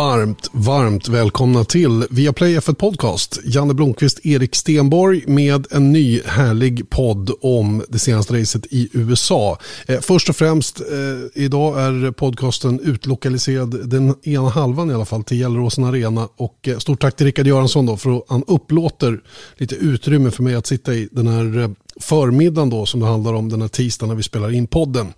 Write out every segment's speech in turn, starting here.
Varmt, varmt välkomna till Viaplay F1 Podcast. Janne Blomqvist, Erik Stenborg med en ny härlig podd om det senaste racet i USA. Eh, först och främst, eh, idag är podcasten utlokaliserad, den ena halvan i alla fall, till Gelleråsen Arena. Och eh, stort tack till Rickard Göransson då för att han upplåter lite utrymme för mig att sitta i den här eh, förmiddagen då som det handlar om den här tisdagen när vi spelar in podden.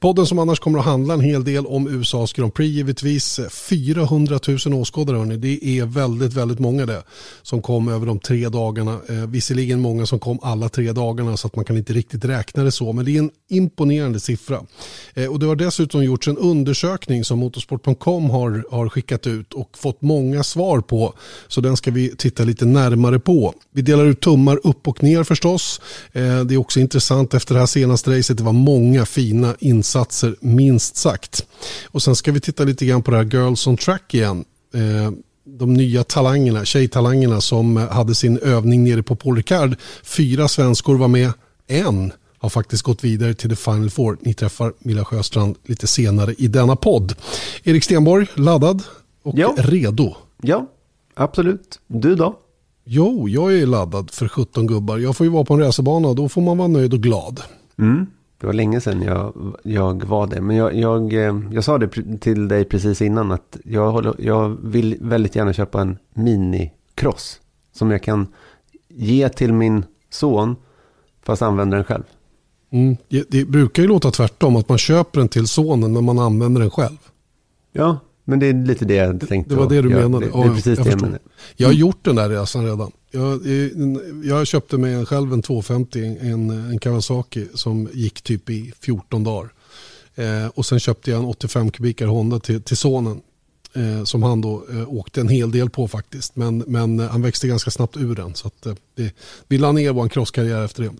Podden som annars kommer att handla en hel del om USAs Grand Prix givetvis. 400 000 åskådare hörni, det är väldigt, väldigt många det som kom över de tre dagarna. Eh, visserligen många som kom alla tre dagarna så att man kan inte riktigt räkna det så, men det är en imponerande siffra. Eh, och det har dessutom gjorts en undersökning som Motorsport.com har, har skickat ut och fått många svar på, så den ska vi titta lite närmare på. Vi delar ut tummar upp och ner förstås. Eh, det är också intressant efter det här senaste racet. Det var många fina insatser, minst sagt. Och sen ska vi titta lite grann på det här Girls on Track igen. Eh, de nya talangerna, tjejtalangerna som hade sin övning nere på Paul Ricard. Fyra svenskor var med. En har faktiskt gått vidare till The Final Four. Ni träffar Milla Sjöstrand lite senare i denna podd. Erik Stenborg, laddad och ja. redo? Ja, absolut. Du då? Jo, jag är laddad för 17 gubbar. Jag får ju vara på en racerbana och då får man vara nöjd och glad. Mm. Det var länge sedan jag, jag var det. Men jag, jag, eh, jag sa det till dig precis innan att jag, håller, jag vill väldigt gärna köpa en minicross. Som jag kan ge till min son fast använder den själv. Mm. Det, det brukar ju låta tvärtom, att man köper den till sonen men man använder den själv. Ja, men det är lite det jag tänkte. Det var det du menade. Det, det är precis jag det jag menade. Jag har gjort den där resan redan. Jag, jag köpte mig själv en 250, en, en Kawasaki som gick typ i 14 dagar. Eh, och sen köpte jag en 85 kubikar Honda till, till sonen. Eh, som han då eh, åkte en hel del på faktiskt. Men, men han växte ganska snabbt ur den. Så att, eh, det, vi la ner vår crosskarriär efter det.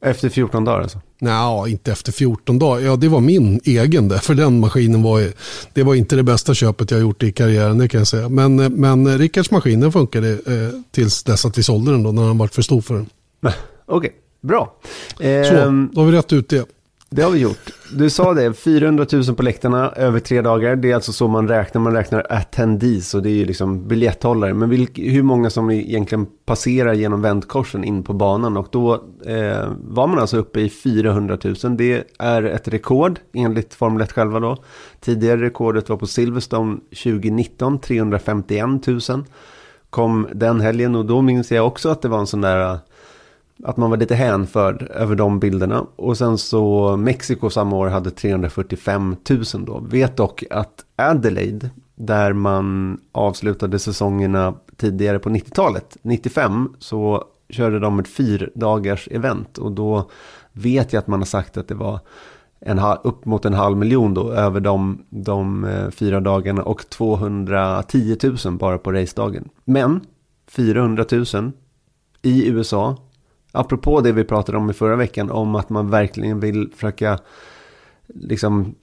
Efter 14 dagar alltså? Nej, inte efter 14 dagar. Ja, det var min egen det. För den maskinen var, det var inte det bästa köpet jag gjort i karriären, det kan jag säga. Men, men Rickards maskin den funkade eh, tills dess att vi sålde den då, när han var för stor för den. Okej, okay, bra. Eh, Så, ehm, då har vi rätt ut det. Det har vi gjort. Du sa det, 400 000 på läktarna över tre dagar. Det är alltså så man räknar. Man räknar attendees och det är ju liksom biljetthållare. Men vilk, hur många som egentligen passerar genom vändkorsen in på banan. Och då eh, var man alltså uppe i 400 000. Det är ett rekord enligt Formel 1 själva då. Tidigare rekordet var på Silverstone 2019, 351 000. Kom den helgen och då minns jag också att det var en sån där att man var lite hänförd över de bilderna. Och sen så Mexiko samma år hade 345 000 då. Vet dock att Adelaide, där man avslutade säsongerna tidigare på 90-talet, 95, så körde de ett fyrdagars event. Och då vet jag att man har sagt att det var en, upp mot en halv miljon då över de, de eh, fyra dagarna och 210 000 bara på racedagen. Men 400 000 i USA apropå det vi pratade om i förra veckan, om att man verkligen vill försöka liksom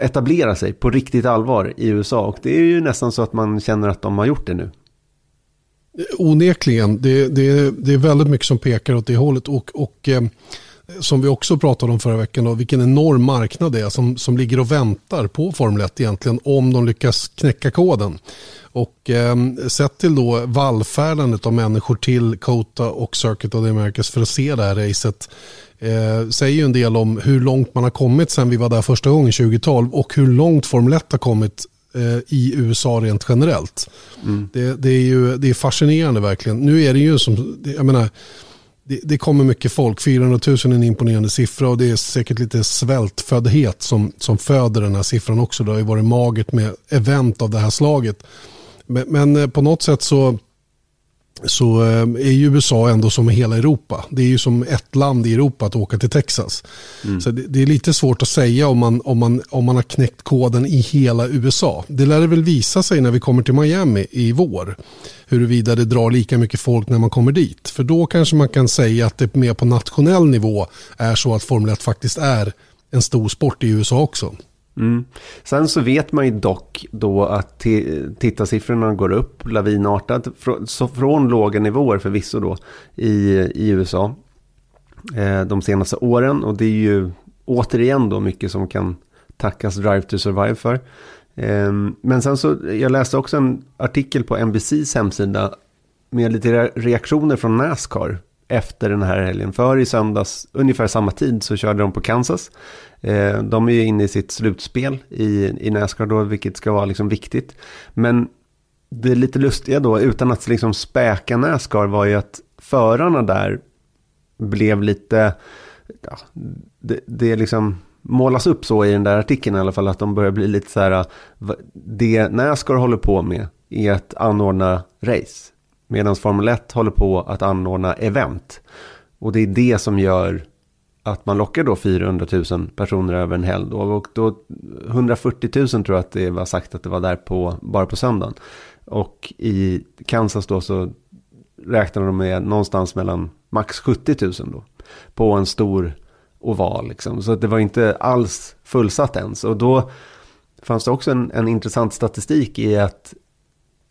etablera sig på riktigt allvar i USA. Och det är ju nästan så att man känner att de har gjort det nu. Onekligen, det, det, det är väldigt mycket som pekar åt det hållet. Och, och eh, som vi också pratade om förra veckan, då, vilken enorm marknad det är som, som ligger och väntar på Formel 1 egentligen om de lyckas knäcka koden. Och eh, sett till då vallfärdandet av människor till Kota och Circuit of the Americas för att se det här racet eh, säger ju en del om hur långt man har kommit sen vi var där första gången 2012 och hur långt Formel 1 har kommit eh, i USA rent generellt. Mm. Det, det, är ju det är fascinerande verkligen. Nu är det ju som, jag menar, det, det, kommer mycket folk. 400 000 är en imponerande siffra och det är säkert lite svältföddhet som, som föder den här siffran också. Det har ju varit magert med event av det här slaget. Men, men eh, på något sätt så, så eh, är ju USA ändå som hela Europa. Det är ju som ett land i Europa att åka till Texas. Mm. Så det, det, är lite svårt att säga om man, om, man, om man har knäckt koden i hela USA. Det lär det väl visa sig när vi kommer till Miami i vår. Huruvida det drar lika mycket folk när man kommer dit. För då kanske man kan säga att det mer på nationell nivå är så att Formel 1 faktiskt är en stor sport i USA också. Mm. Sen så vet man ju dock då att tittarsiffrorna går upp lavinartat. Så från låga nivåer förvisso då i, i USA eh, de senaste åren. Och det är ju återigen då mycket som kan tackas Drive to Survive för. Eh, men sen så, jag läste också en artikel på NBCs hemsida med lite reaktioner från Nascar efter den här helgen. För i söndags, ungefär samma tid, så körde de på Kansas. Eh, de är ju inne i sitt slutspel i, i Nascar då, vilket ska vara liksom viktigt. Men det lite lustiga då, utan att liksom späka Nascar, var ju att förarna där blev lite, ja, det, det liksom målas upp så i den där artikeln i alla fall, att de börjar bli lite så här, det Nascar håller på med är att anordna race, medan Formel 1 håller på att anordna event. Och det är det som gör att man lockar då 400 000 personer över en helg. Då. Och då 140 000 tror jag att det var sagt att det var där på, bara på söndagen. Och i Kansas då så räknar de med någonstans mellan max 70 000 då. På en stor oval liksom. Så det var inte alls fullsatt ens. Och då fanns det också en, en intressant statistik i att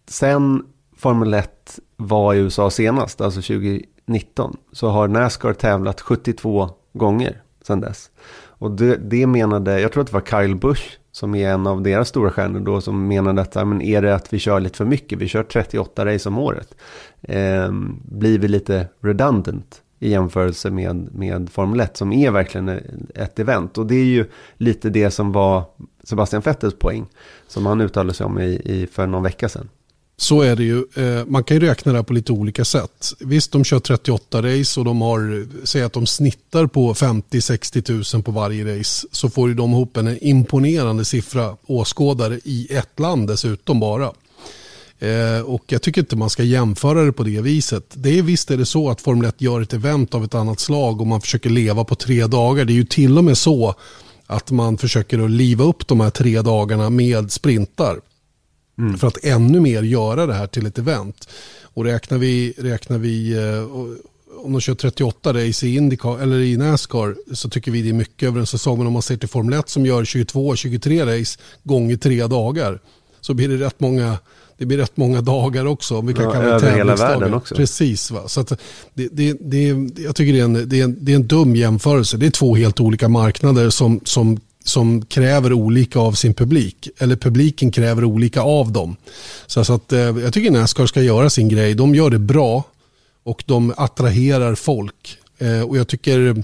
sen Formel 1 var i USA senast, alltså 2019, så har Nascar tävlat 72 gånger sedan dess. Och det, det menade, jag tror att det var Kyle Busch som är en av deras stora stjärnor då, som menade att men är det att vi kör lite för mycket, vi kör 38 race om året, eh, blir vi lite redundant i jämförelse med, med Formel 1 som är verkligen ett event. Och det är ju lite det som var Sebastian Vettels poäng som han uttalade sig om i, i för någon vecka sedan. Så är det ju. Eh, man kan ju räkna det här på lite olika sätt. Visst, de kör 38 race och de har, säg att de snittar på 50-60 000 på varje race. Så får ju de ihop en imponerande siffra åskådare i ett land dessutom bara. Eh, och jag tycker inte man ska jämföra det på det viset. Det är visst är det så att Formel 1 gör ett event av ett annat slag och man försöker leva på tre dagar. Det är ju till och med så att man försöker att liva upp de här tre dagarna med sprintar. Mm. För att ännu mer göra det här till ett event. Och räknar vi, räknar vi eh, om de kör 38 race i, Indycar, eller i Nascar så tycker vi det är mycket över en säsong. Men om man ser till Formel 1 som gör 22-23 race gånger tre dagar så blir det rätt många det blir rätt många dagar också. Om vi kan ja, kalla det över hela världen också. Precis. Va? Så det, det, det, jag tycker det är, en, det, är en, det är en dum jämförelse. Det är två helt olika marknader som, som, som kräver olika av sin publik. Eller publiken kräver olika av dem. Så, så att, eh, jag tycker Nascar ska göra sin grej. De gör det bra och de attraherar folk. Eh, och jag tycker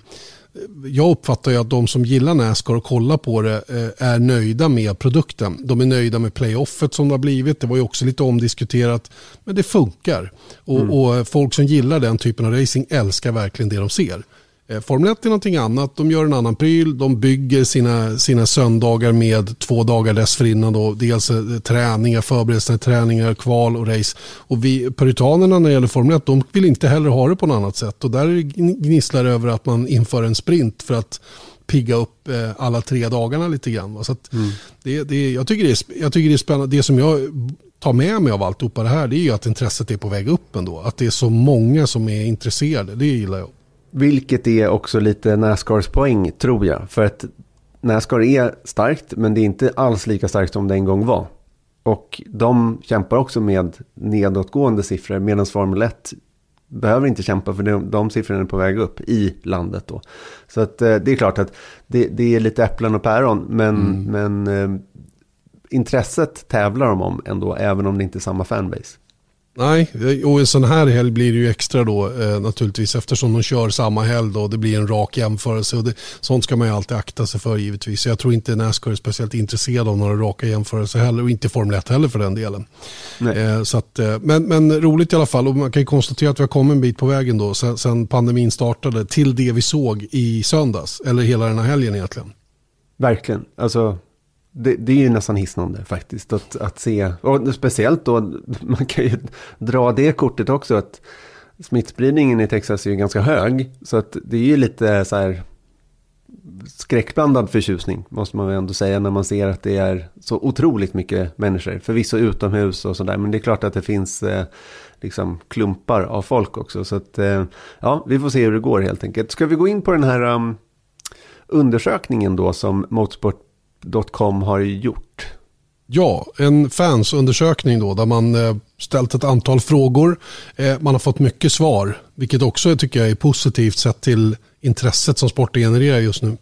jag uppfattar ju att de som gillar Nascar och kollar på det eh, är nöjda med produkten. De är nöjda med playoffet som det har blivit. Det var ju också lite omdiskuterat. Men det funkar. Och, mm. och folk som gillar den typen av racing älskar verkligen det de ser. Eh, Formel 1 är någonting annat. De gör en annan pryl. De bygger sina, sina söndagar med två dagar dessförinnan. Då. Dels eh, träningar, förberedelser, träningar, kval och race. Och vi, puritanerna när det gäller Formel 1 de vill inte heller ha det på något annat sätt. Och där gnisslar det över att man inför en sprint för att pigga upp eh, alla tre dagarna lite grann. Så mm. det, det, jag, tycker det är, jag tycker det är spännande. Det som jag tar med mig av alltihopa det här det är ju att intresset är på väg upp ändå. Att det är så många som är intresserade. Det gillar jag. Vilket är också lite Nascars poäng, tror jag. För att Nascar är starkt, men det är inte alls lika starkt som det en gång var. Och de kämpar också med nedåtgående siffror, medan Formel 1 behöver inte kämpa för de, de siffrorna är på väg upp i landet då. Så att, eh, det är klart att det, det är lite äpplen och päron, men, mm. men eh, intresset tävlar de om ändå, även om det inte är samma fanbase. Nej, och en sån här helg blir det ju extra då eh, naturligtvis eftersom de kör samma helg då. Det blir en rak jämförelse och det, sånt ska man ju alltid akta sig för givetvis. Jag tror inte Nascar är speciellt intresserad av några raka jämförelser heller och inte Formel 1 heller för den delen. Eh, så att, eh, men, men roligt i alla fall och man kan ju konstatera att vi har kommit en bit på vägen då sen, sen pandemin startade till det vi såg i söndags eller hela den här helgen egentligen. Verkligen, alltså det, det, är ju nästan hisnande faktiskt att, att se. Och speciellt då, man kan ju dra det kortet också. att Smittspridningen i Texas är ju ganska hög. Så att det är ju lite så här skräckblandad förtjusning måste man väl ändå säga när man ser att det är så otroligt mycket människor. Förvisso utomhus och sådär men det är klart att det finns eh, liksom klumpar av folk också. Så att eh, ja, vi får se hur det går helt enkelt. Ska vi gå in på den här um, undersökningen då som Motorsport Com har gjort. Ja, en fansundersökning då där man eh, ställt ett antal frågor. Eh, man har fått mycket svar, vilket också tycker jag är positivt sett till intresset som sporten genererar just nu.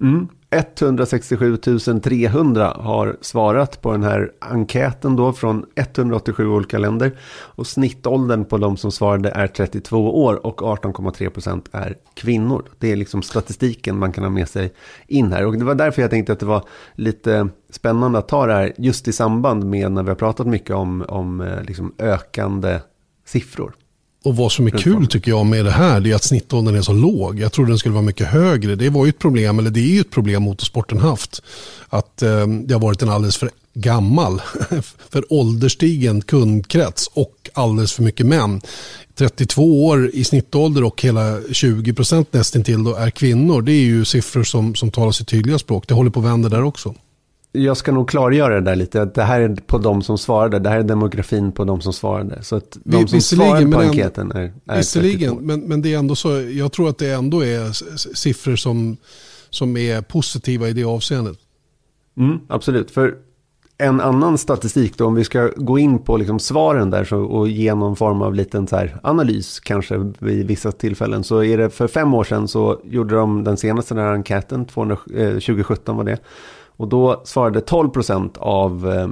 Mm. 167 300 har svarat på den här enkäten då från 187 olika länder. Och snittåldern på de som svarade är 32 år och 18,3 procent är kvinnor. Det är liksom statistiken man kan ha med sig in här. Och det var därför jag tänkte att det var lite spännande att ta det här just i samband med när vi har pratat mycket om, om eh, liksom ökande siffror. Och vad som är kul tycker jag med det här det är att snittåldern är så låg. Jag trodde den skulle vara mycket högre. Det var ju ett problem, eller det är ju ett problem motorsporten haft. Att eh, det har varit en alldeles för gammal, för ålderstigen kundkrets och alldeles för mycket män. 32 år i snittålder och hela 20 procent nästintill då är kvinnor. Det är ju siffror som, som talar sitt tydliga språk. Det håller på att vända där också jag ska nog klargöra det där lite. Att det här är på de som svarade. Det här är demografin på de som svarade. Så att de som svarar på enkäten är, är Visserligen, men, men det är ändå så. Jag tror att det ändå är siffror som, som är positiva i det avseendet. Mm, absolut, för en annan statistik då, om vi ska gå in på liksom svaren där så, och ge någon form av liten så analys kanske vid vissa tillfällen. Så är det för fem år sedan så gjorde de den senaste den här enkäten, 200, eh, 2017 var det. Och då svarade 12 procent av eh,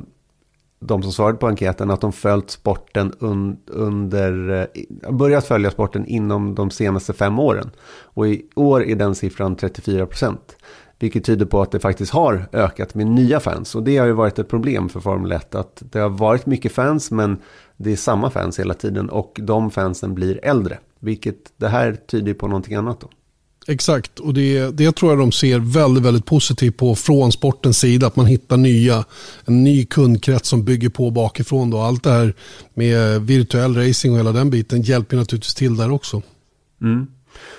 de som svarade på enkäten att de följt sporten un, under, eh, börjat följa sporten inom de senaste fem åren. Och i år är den siffran 34 procent. Vilket tyder på att det faktiskt har ökat med nya fans. Och det har ju varit ett problem för Formel 1. Att det har varit mycket fans men det är samma fans hela tiden. Och de fansen blir äldre. Vilket det här tyder på någonting annat då. Exakt, och det, det tror jag de ser väldigt, väldigt positivt på från sportens sida. Att man hittar nya, en ny kundkrets som bygger på bakifrån. Då. Allt det här med virtuell racing och hela den biten hjälper naturligtvis till där också. Mm.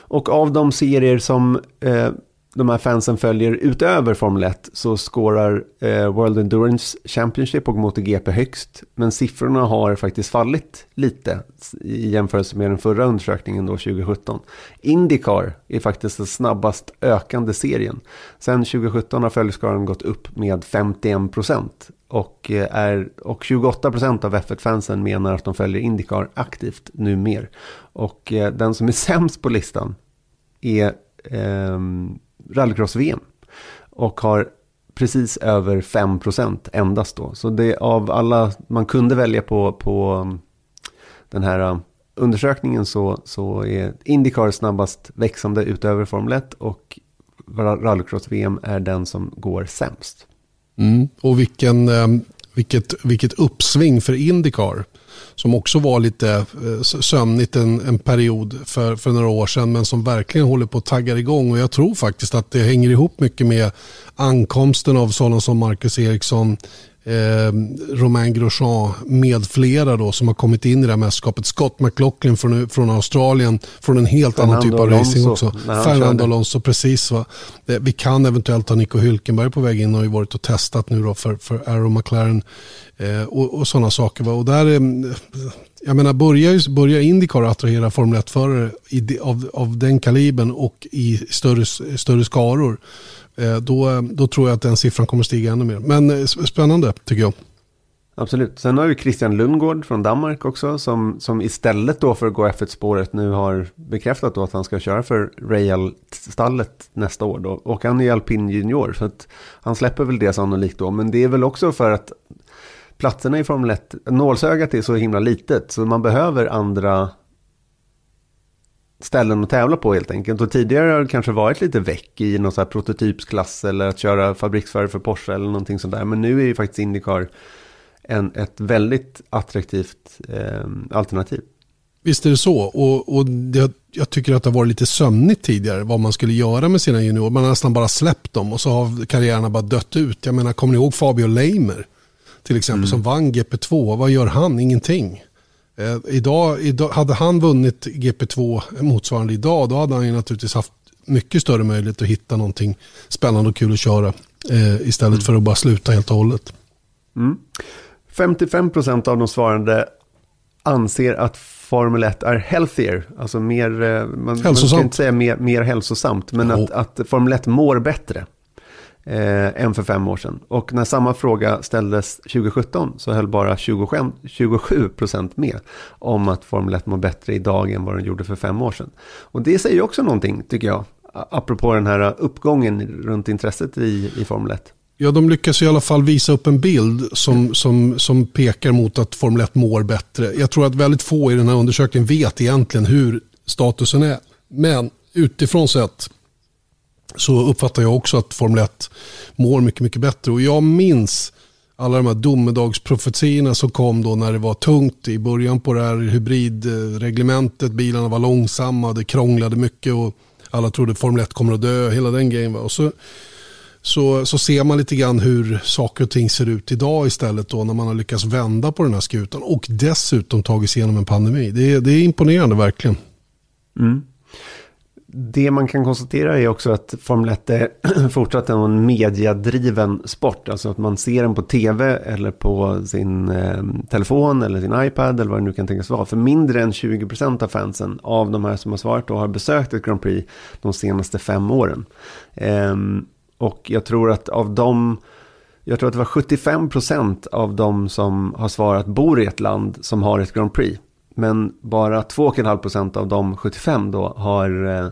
Och av de serier som eh, de här fansen följer utöver Formel 1 så skårar eh, World Endurance Championship och MotoGP högst. Men siffrorna har faktiskt fallit lite i jämförelse med den förra undersökningen då 2017. Indycar är faktiskt den snabbast ökande serien. Sen 2017 har följeskaran gått upp med 51 procent. Och, eh, är, och 28 procent av F1-fansen menar att de följer Indycar aktivt nu mer. Och eh, den som är sämst på listan är eh, rallycross-VM. Och har precis över 5% endast då. Så det av alla man kunde välja på, på um, den här um, undersökningen så, så är Indycar snabbast växande utöver Formel 1 och rallycross-VM är den som går sämst. Mm. Och vilken, um, vilket, vilket uppsving för Indycar som också var lite eh, sömnigt en, en period för, för några år sedan men som verkligen håller på att tagga igång. Och jag tror faktiskt att det hänger ihop mycket med ankomsten av sådana som Marcus Eriksson, eh, Romain Grosjean med flera då som har kommit in i det här mästerskapet. Scott McLaughlin från, från Australien från en helt Fernando annan typ av Alonso, racing också. Fernando Alonso, precis. Va? Vi kan eventuellt ha Nico Hülkenberg på väg in och har ju varit och testat nu då för, för Arrow McLaren eh, och, och sådana saker. Va? Och där, eh, jag menar, börjar, börjar Indycar attrahera Formel 1-förare av, av den kalibern och i större, större skaror Eh, Eh, då, då tror jag att den siffran kommer stiga ännu mer. Men eh, spännande tycker jag. Absolut. Sen har vi Christian Lundgård från Danmark också som, som istället då för att gå F1-spåret nu har bekräftat då att han ska köra för Real-stallet nästa år då. Och han är alpin junior så att han släpper väl det sannolikt då. Men det är väl också för att platserna i Formel 1, nålsögat är så himla litet så man behöver andra ställen att tävla på helt enkelt. Och tidigare har det kanske varit lite väck i någon sån här prototypsklass eller att köra fabriksförare för Porsche eller någonting sånt där. Men nu är ju faktiskt Indycar en, ett väldigt attraktivt eh, alternativ. Visst är det så. Och, och det, jag tycker att det har varit lite sömnigt tidigare vad man skulle göra med sina juniorer. Man har nästan bara släppt dem och så har karriärerna bara dött ut. Jag menar, kommer ni ihåg Fabio Leimer? Till exempel mm. som vann GP2. Vad gör han? Ingenting. Eh, idag, idag, hade han vunnit GP2 motsvarande idag, då hade han ju naturligtvis haft mycket större möjlighet att hitta någonting spännande och kul att köra. Eh, istället mm. för att bara sluta helt och hållet. Mm. 55% av de svarande anser att Formel 1 är healthier, alltså mer, eh, man, man ska inte säga mer, mer hälsosamt, men att, att Formel 1 mår bättre eh, än för fem år sedan. Och när samma fråga ställdes 2017 så höll bara 27 procent med om att Formel 1 mår bättre idag än vad den gjorde för fem år sedan. Och det säger också någonting, tycker jag. apropå den här uppgången runt intresset i, i Formel 1. Ja, de lyckas i alla fall visa upp en bild som, som, som pekar mot att Formel 1 mår bättre. Jag tror att väldigt få i den här undersökningen vet egentligen hur statusen är. Men utifrån sett så uppfattar jag också att Formel 1 mår mycket, mycket bättre. Och jag minns alla de här domedagsprofetiorna som kom då när det var tungt i början på det här hybridreglementet. Bilarna var långsamma, det krånglade mycket och alla trodde Formel 1 kommer att dö, hela den grejen. Och så, så, så ser man lite grann hur saker och ting ser ut idag istället då när man har lyckats vända på den här skutan och dessutom tagit sig igenom en pandemi. Det är, det är imponerande verkligen. Mm det man kan konstatera är också att Formel 1 är fortsatt en mediadriven sport. Alltså att man ser den på tv eller på sin eh, telefon eller sin iPad eller vad det nu kan tänkas vara. För mindre än 20% av fansen av de här som har svarat då har besökt ett Grand Prix de senaste fem åren. Eh, och jag tror att av dem jag tror att det var 75% av de som har svarat bor i ett land som har ett Grand Prix. Men bara 2,5% av de 75 då har eh,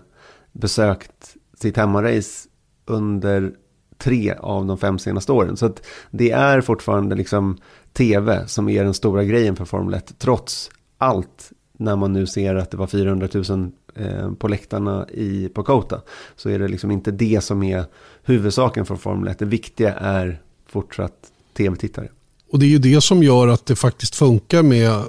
besökt sitt hemmarace under tre av de fem senaste åren. Så att det är fortfarande liksom tv som är den stora grejen för Formel 1. Trots allt när man nu ser att det var 400 000 eh, på läktarna i, på Kota. Så är det liksom inte det som är huvudsaken för Formel 1. Det viktiga är fortsatt tv-tittare. Och det är ju det som gör att det faktiskt funkar med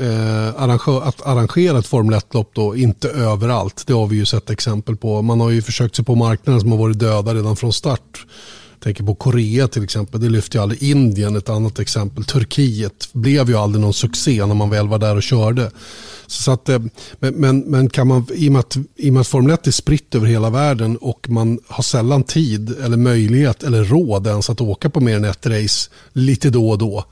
eh, att arrangera ett Formel 1-lopp då, inte överallt. Det har vi ju sett exempel på. Man har ju försökt sig på marknader som har varit döda redan från start. Jag tänker på Korea till exempel, det lyfte ju aldrig Indien, ett annat exempel. Turkiet blev ju aldrig någon succé när man väl var där och körde. Så att, eh, men, men, men kan man, i och, med att, i och med att Formel 1 är spritt över hela världen och man har sällan tid eller möjlighet eller råd ens att åka på mer än ett race lite då och då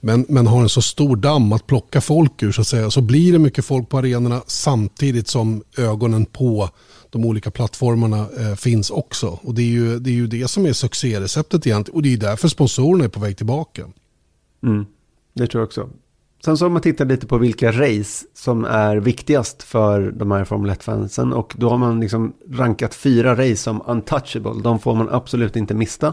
men, men har en så stor damm att plocka folk ur så att säga. Så blir det mycket folk på arenorna samtidigt som ögonen på de olika plattformarna eh, finns också. Och det är, ju, det är ju det som är succéreceptet egentligen. Och det är därför sponsorerna är på väg tillbaka. Mm, det tror jag också. Sen så om man tittar lite på vilka race som är viktigast för de här Formel 1-fansen. Och då har man liksom rankat fyra race som untouchable. De får man absolut inte mista.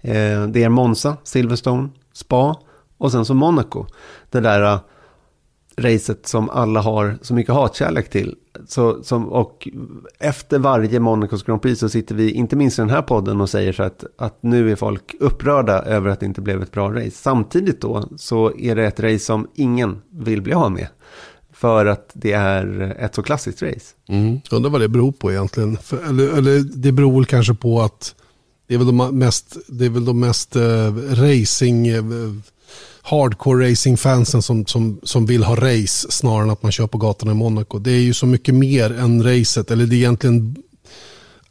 Eh, det är Monza, Silverstone, Spa och sen så Monaco. Det där eh, racet som alla har så mycket hatkärlek till. Så, som, och efter varje Monacos Grand Prix så sitter vi, inte minst i den här podden, och säger så att, att nu är folk upprörda över att det inte blev ett bra race. Samtidigt då så är det ett race som ingen vill bli av med. För att det är ett så klassiskt race. Mm. Undrar vad det beror på egentligen. För, eller, eller det beror väl kanske på att det är väl de mest, det är väl de mest uh, racing, uh, hardcore racing-fansen som, som, som vill ha race snarare än att man kör på gatorna i Monaco. Det är ju så mycket mer än racet, eller det är egentligen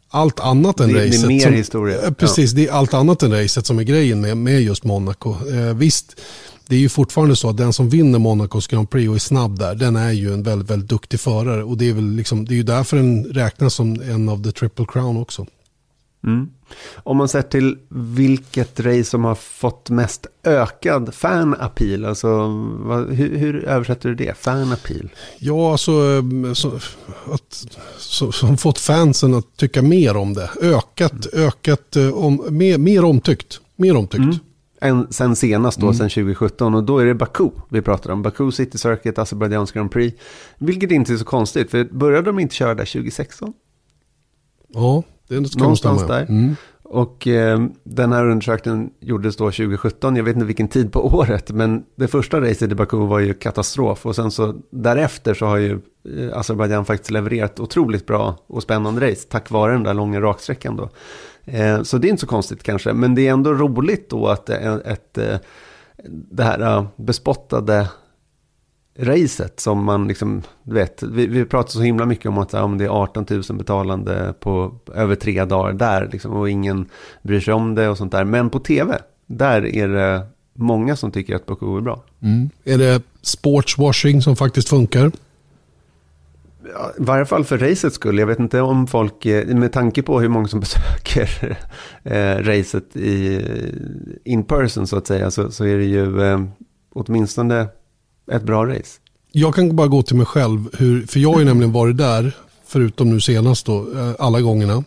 allt annat än det, racet. Det är mer som, historia. Precis, ja. det är allt annat än racet som är grejen med, med just Monaco. Eh, visst, det är ju fortfarande så att den som vinner Monacos Grand Prix och är snabb där, den är ju en väldigt, väldigt duktig förare. Och det är, väl liksom, det är ju därför den räknas som en av the triple crown också. Mm. Om man ser till vilket race som har fått mest ökad fan-appeal, alltså vad, hur, hur, översätter du det? Fan-appeal? Ja, alltså så, att, så, som fått fansen att tycka mer om det. Ökat, mm. ökat, eh, om, mer, mer omtyckt. Mer omtyckt. Mm. En, sen senast då, mm. sen 2017. Och då är det Baku vi pratar om. Baku City Circuit, Azerbaijan Grand Prix. Vilket inte är så konstigt, för började de inte köra där 2016? Ja, det ska Någonstans där. Mm. Och eh, den här undersökningen gjordes då 2017. Jag vet inte vilken tid på året. Men det första racet i Baku var ju katastrof. Och sen så därefter så har ju eh, Azerbajdzjan faktiskt levererat otroligt bra och spännande race. Tack vare den där långa raksträckan då. Eh, så det är inte så konstigt kanske. Men det är ändå roligt då att ett, ett, eh, det här bespottade racet som man liksom, du vet, vi, vi pratar så himla mycket om att ja, det är 18 000 betalande på över tre dagar där liksom, och ingen bryr sig om det och sånt där. Men på tv, där är det många som tycker att Baku är bra. Mm. Är det sportswashing som faktiskt funkar? Ja, I varje fall för racets skull. Jag vet inte om folk, eh, med tanke på hur många som besöker eh, racet i in person så att säga, så, så är det ju eh, åtminstone ett bra race. Jag kan bara gå till mig själv, hur, för jag har ju nämligen varit där, förutom nu senast då, eh, alla gångerna,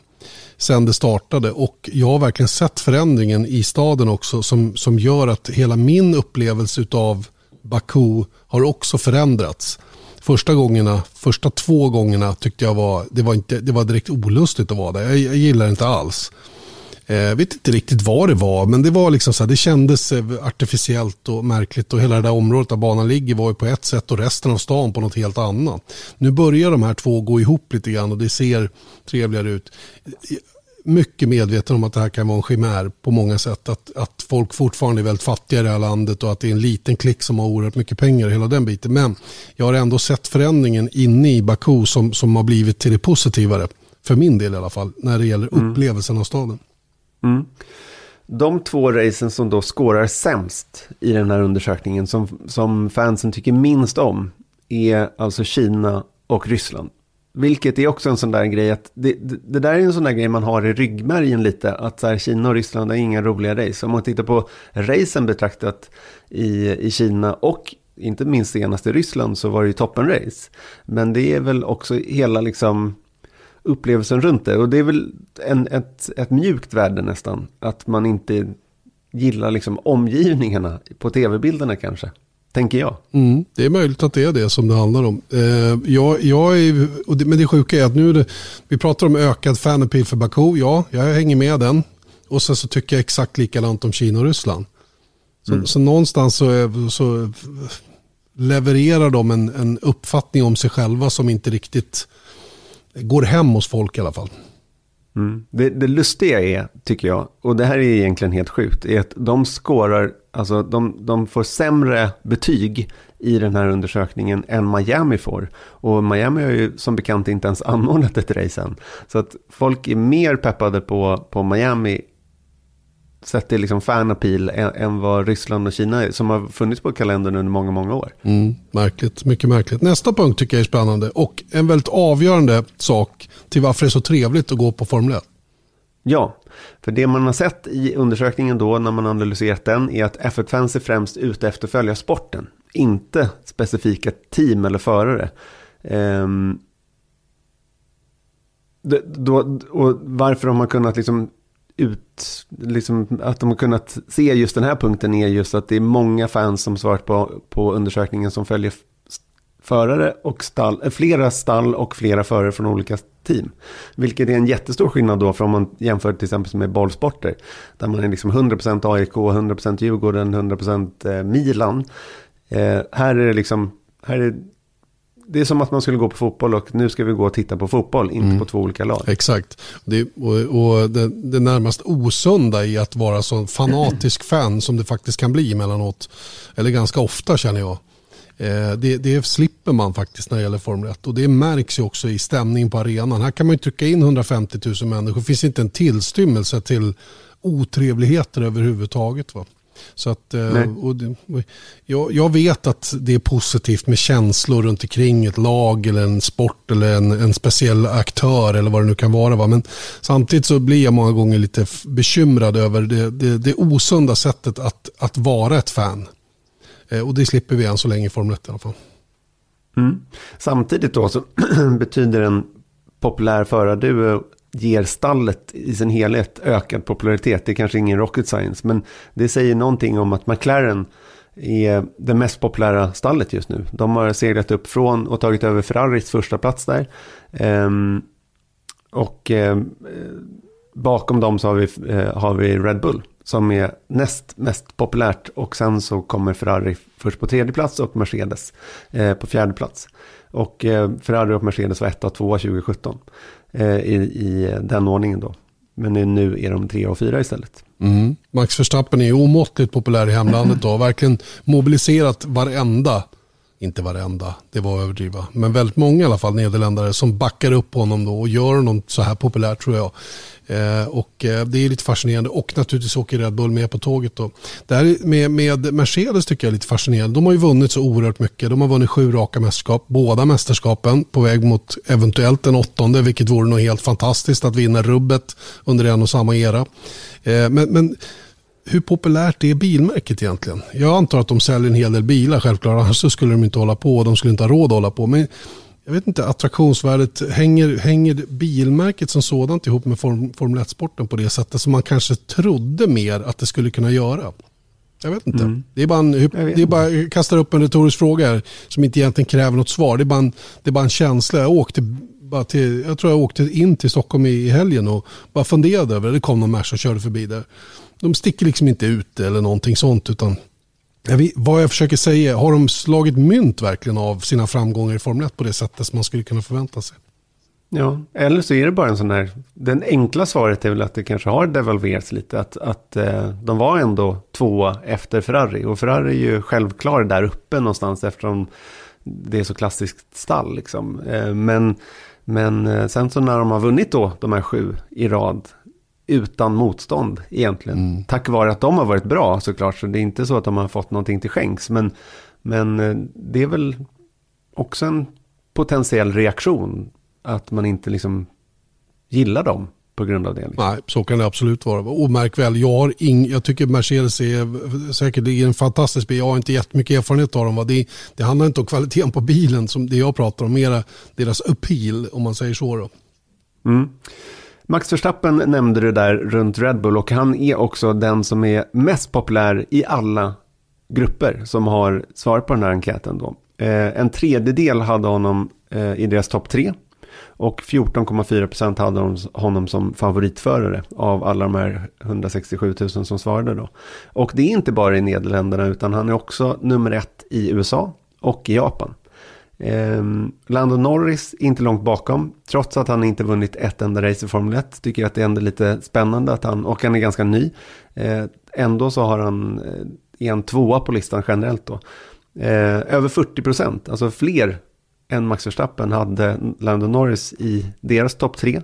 sen det startade. Och jag har verkligen sett förändringen i staden också som, som gör att hela min upplevelse av Baku har också förändrats. Första gångerna, första två gångerna tyckte jag var, det var, inte, det var direkt olustigt att vara där. Jag, jag gillar det inte alls. Jag eh, vet inte riktigt vad det var, men det var liksom så här, det kändes eh, artificiellt och märkligt och hela det där området där banan ligger var ju på ett sätt och resten av stan på något helt annat. Nu börjar de här två gå ihop lite grann och det ser trevligare ut. Mycket medveten om att det här kan vara en chimär på många sätt. Att, att folk fortfarande är väldigt fattiga i det här landet och att det är en liten klick som har oerhört mycket pengar hela den biten. Men jag har ändå sett förändringen inne i Baku som, som har blivit till det positivare. För min del i alla fall, när det gäller mm. upplevelsen av staden. Mm. De två racen som då skårar sämst i den här undersökningen, som, som fansen tycker minst om, är alltså Kina och Ryssland. Vilket är också en sån där grej att det, det, det, där är en sån där grej man har i ryggmärgen lite. Att så här, Kina och Ryssland är inga roliga race. Om man tittar på racen betraktat i, i Kina och inte minst senast i Ryssland så var det ju toppenrace. Men det är väl också hela liksom upplevelsen runt det. Och det är väl en, ett, ett mjukt värde nästan. Att man inte gillar liksom omgivningarna på tv-bilderna kanske. Tänker jag. Mm, det är möjligt att det är det som det handlar om. Eh, jag, jag är, det, men det sjuka är att nu det, vi pratar om ökad fanappeal för Baku. Ja, jag hänger med den. Och sen så tycker jag exakt likadant om Kina och Ryssland. Så, mm. så någonstans så, är, så levererar de en, en uppfattning om sig själva som inte riktigt går hem hos folk i alla fall. Mm. Det, det lustiga är, tycker jag, och det här är egentligen helt sjukt, är att de skårar, alltså de, de får sämre betyg i den här undersökningen än Miami får. Och Miami har ju som bekant inte ens anordnat ett race än. Så att folk är mer peppade på, på Miami sett till liksom fan-appeal än, än vad Ryssland och Kina är, som har funnits på kalendern under många, många år. Mm, märkligt, mycket märkligt. Nästa punkt tycker jag är spännande och en väldigt avgörande sak till varför det är så trevligt att gå på Formel 1. Ja, för det man har sett i undersökningen då när man analyserat den är att F1-fans är främst ute efter att följa sporten, inte specifika team eller förare. Um, då, och varför har kunnat liksom ut, liksom, att de har kunnat se just den här punkten är just att det är många fans som svarat på, på undersökningen som följer förare och stall, eh, flera stall och flera förare från olika team. Vilket är en jättestor skillnad då från om man jämför till exempel med bollsporter. Där man är liksom 100% AIK, 100% Djurgården, 100% eh, Milan. Eh, här är det liksom, här är det är som att man skulle gå på fotboll och nu ska vi gå och titta på fotboll, inte mm. på två olika lag. Exakt. Det, och, och det, det, närmast osunda i att vara så fanatisk fan som det faktiskt kan bli emellanåt, eller ganska ofta känner jag. Eh, det, det slipper man faktiskt när det gäller Formel 1 och det märks ju också i stämningen på arenan. Här kan man ju trycka in 150 000 människor, det finns inte en tillstymmelse till otrevligheter överhuvudtaget. Va? Så att, eh, och det, jag, jag, vet att det är positivt med känslor runt omkring ett lag eller en sport eller en, en speciell aktör eller vad det nu kan vara. Va? Men samtidigt så blir jag många gånger lite bekymrad över det, det, det osunda sättet att, att vara ett fan. Eh, och det slipper vi än så länge i Formel 1 i alla fall. Mm. Samtidigt då så betyder en populär förarduo ger stallet i sin helhet ökad popularitet. Det är kanske ingen rocket science, men det säger någonting om att McLaren är det mest populära stallet just nu. De har seglat upp från och tagit över Ferraris första plats där. Ehm, och eh, bakom dem så har vi, eh, har vi Red Bull som är näst mest populärt och sen så kommer Ferrari först på tredje plats och Mercedes eh, på fjärde plats. Och eh, Ferrari och Mercedes var etta och tvåa 2017 Eh, i, i den ordningen då. Men nu är de tre och fyra istället. Mm. Max Verstappen är omåttligt populär i hemlandet och har verkligen mobiliserat varenda inte varenda, det var att överdriva, men väldigt många i alla fall nederländare som backar upp honom då och gör honom så här populär tror jag. Eh, och eh, det är lite fascinerande och naturligtvis åker Red Bull med på tåget då. Det här med, med Mercedes tycker jag är lite fascinerande. De har ju vunnit så oerhört mycket. De har vunnit sju raka mästerskap, båda mästerskapen på väg mot eventuellt en åttonde, vilket vore nog helt fantastiskt att vinna rubbet under en och samma era. Eh, men, men hur populärt är bilmärket egentligen? Jag antar att de säljer en hel del bilar självklart, annars skulle de inte hålla på och de skulle inte ha råd att hålla på. Men jag vet inte, attraktionsvärdet, hänger, hänger bilmärket som sådant ihop med form, Formel 1-sporten på det sättet som man kanske trodde mer att det skulle kunna göra? Jag vet inte. Mm. Det är bara en, det är bara, jag kastar upp en retorisk fråga här som inte egentligen kräver något svar. Det är bara en, det är bara en känsla. Jag åkte bara till, jag tror jag åkte in till Stockholm i helgen och bara funderade över det. Det kom någon Merca och körde förbi där. De sticker liksom inte ut eller någonting sånt utan vad jag försöker säga, har de slagit mynt verkligen av sina framgångar i Formel 1 på det sättet som man skulle kunna förvänta sig? Ja, eller så är det bara en sån här, den enkla svaret är väl att det kanske har devalverats lite, att, att eh, de var ändå tvåa efter Ferrari, och Ferrari är ju självklar där uppe någonstans eftersom det är så klassiskt stall liksom. Eh, men, men eh, sen så när de har vunnit då de här sju i rad utan motstånd egentligen. Mm. Tack vare att de har varit bra såklart. Så det är inte så att de har fått någonting till skänks. Men, men eh, det är väl också en potentiell reaktion. Att man inte liksom gillar dem på grund av det. Liksom. Nej, så kan det absolut vara. Och märk väl, jag, har ing, jag tycker Mercedes är säkert är en fantastisk bil. Jag har inte jättemycket erfarenhet av dem. Det, det handlar inte om kvaliteten på bilen som det jag pratar om, mera deras appeal om man säger så. Då. Mm. Max Verstappen nämnde du där runt Red Bull och han är också den som är mest populär i alla grupper som har svarat på den här enkäten. Då. Eh, en tredjedel hade honom eh, i deras topp tre och 14,4% hade de honom som favoritförare av alla de här 167 000 som svarade då. Och det är inte bara i Nederländerna utan han är också nummer ett i USA och i Japan. Eh, Lando Norris inte långt bakom, trots att han inte vunnit ett enda race i Formel 1. Tycker jag att det är ändå lite spännande att han, och han är ganska ny. Eh, ändå så har han eh, en tvåa på listan generellt då. Eh, över 40 procent, alltså fler än Max Verstappen hade Lando Norris i deras topp tre.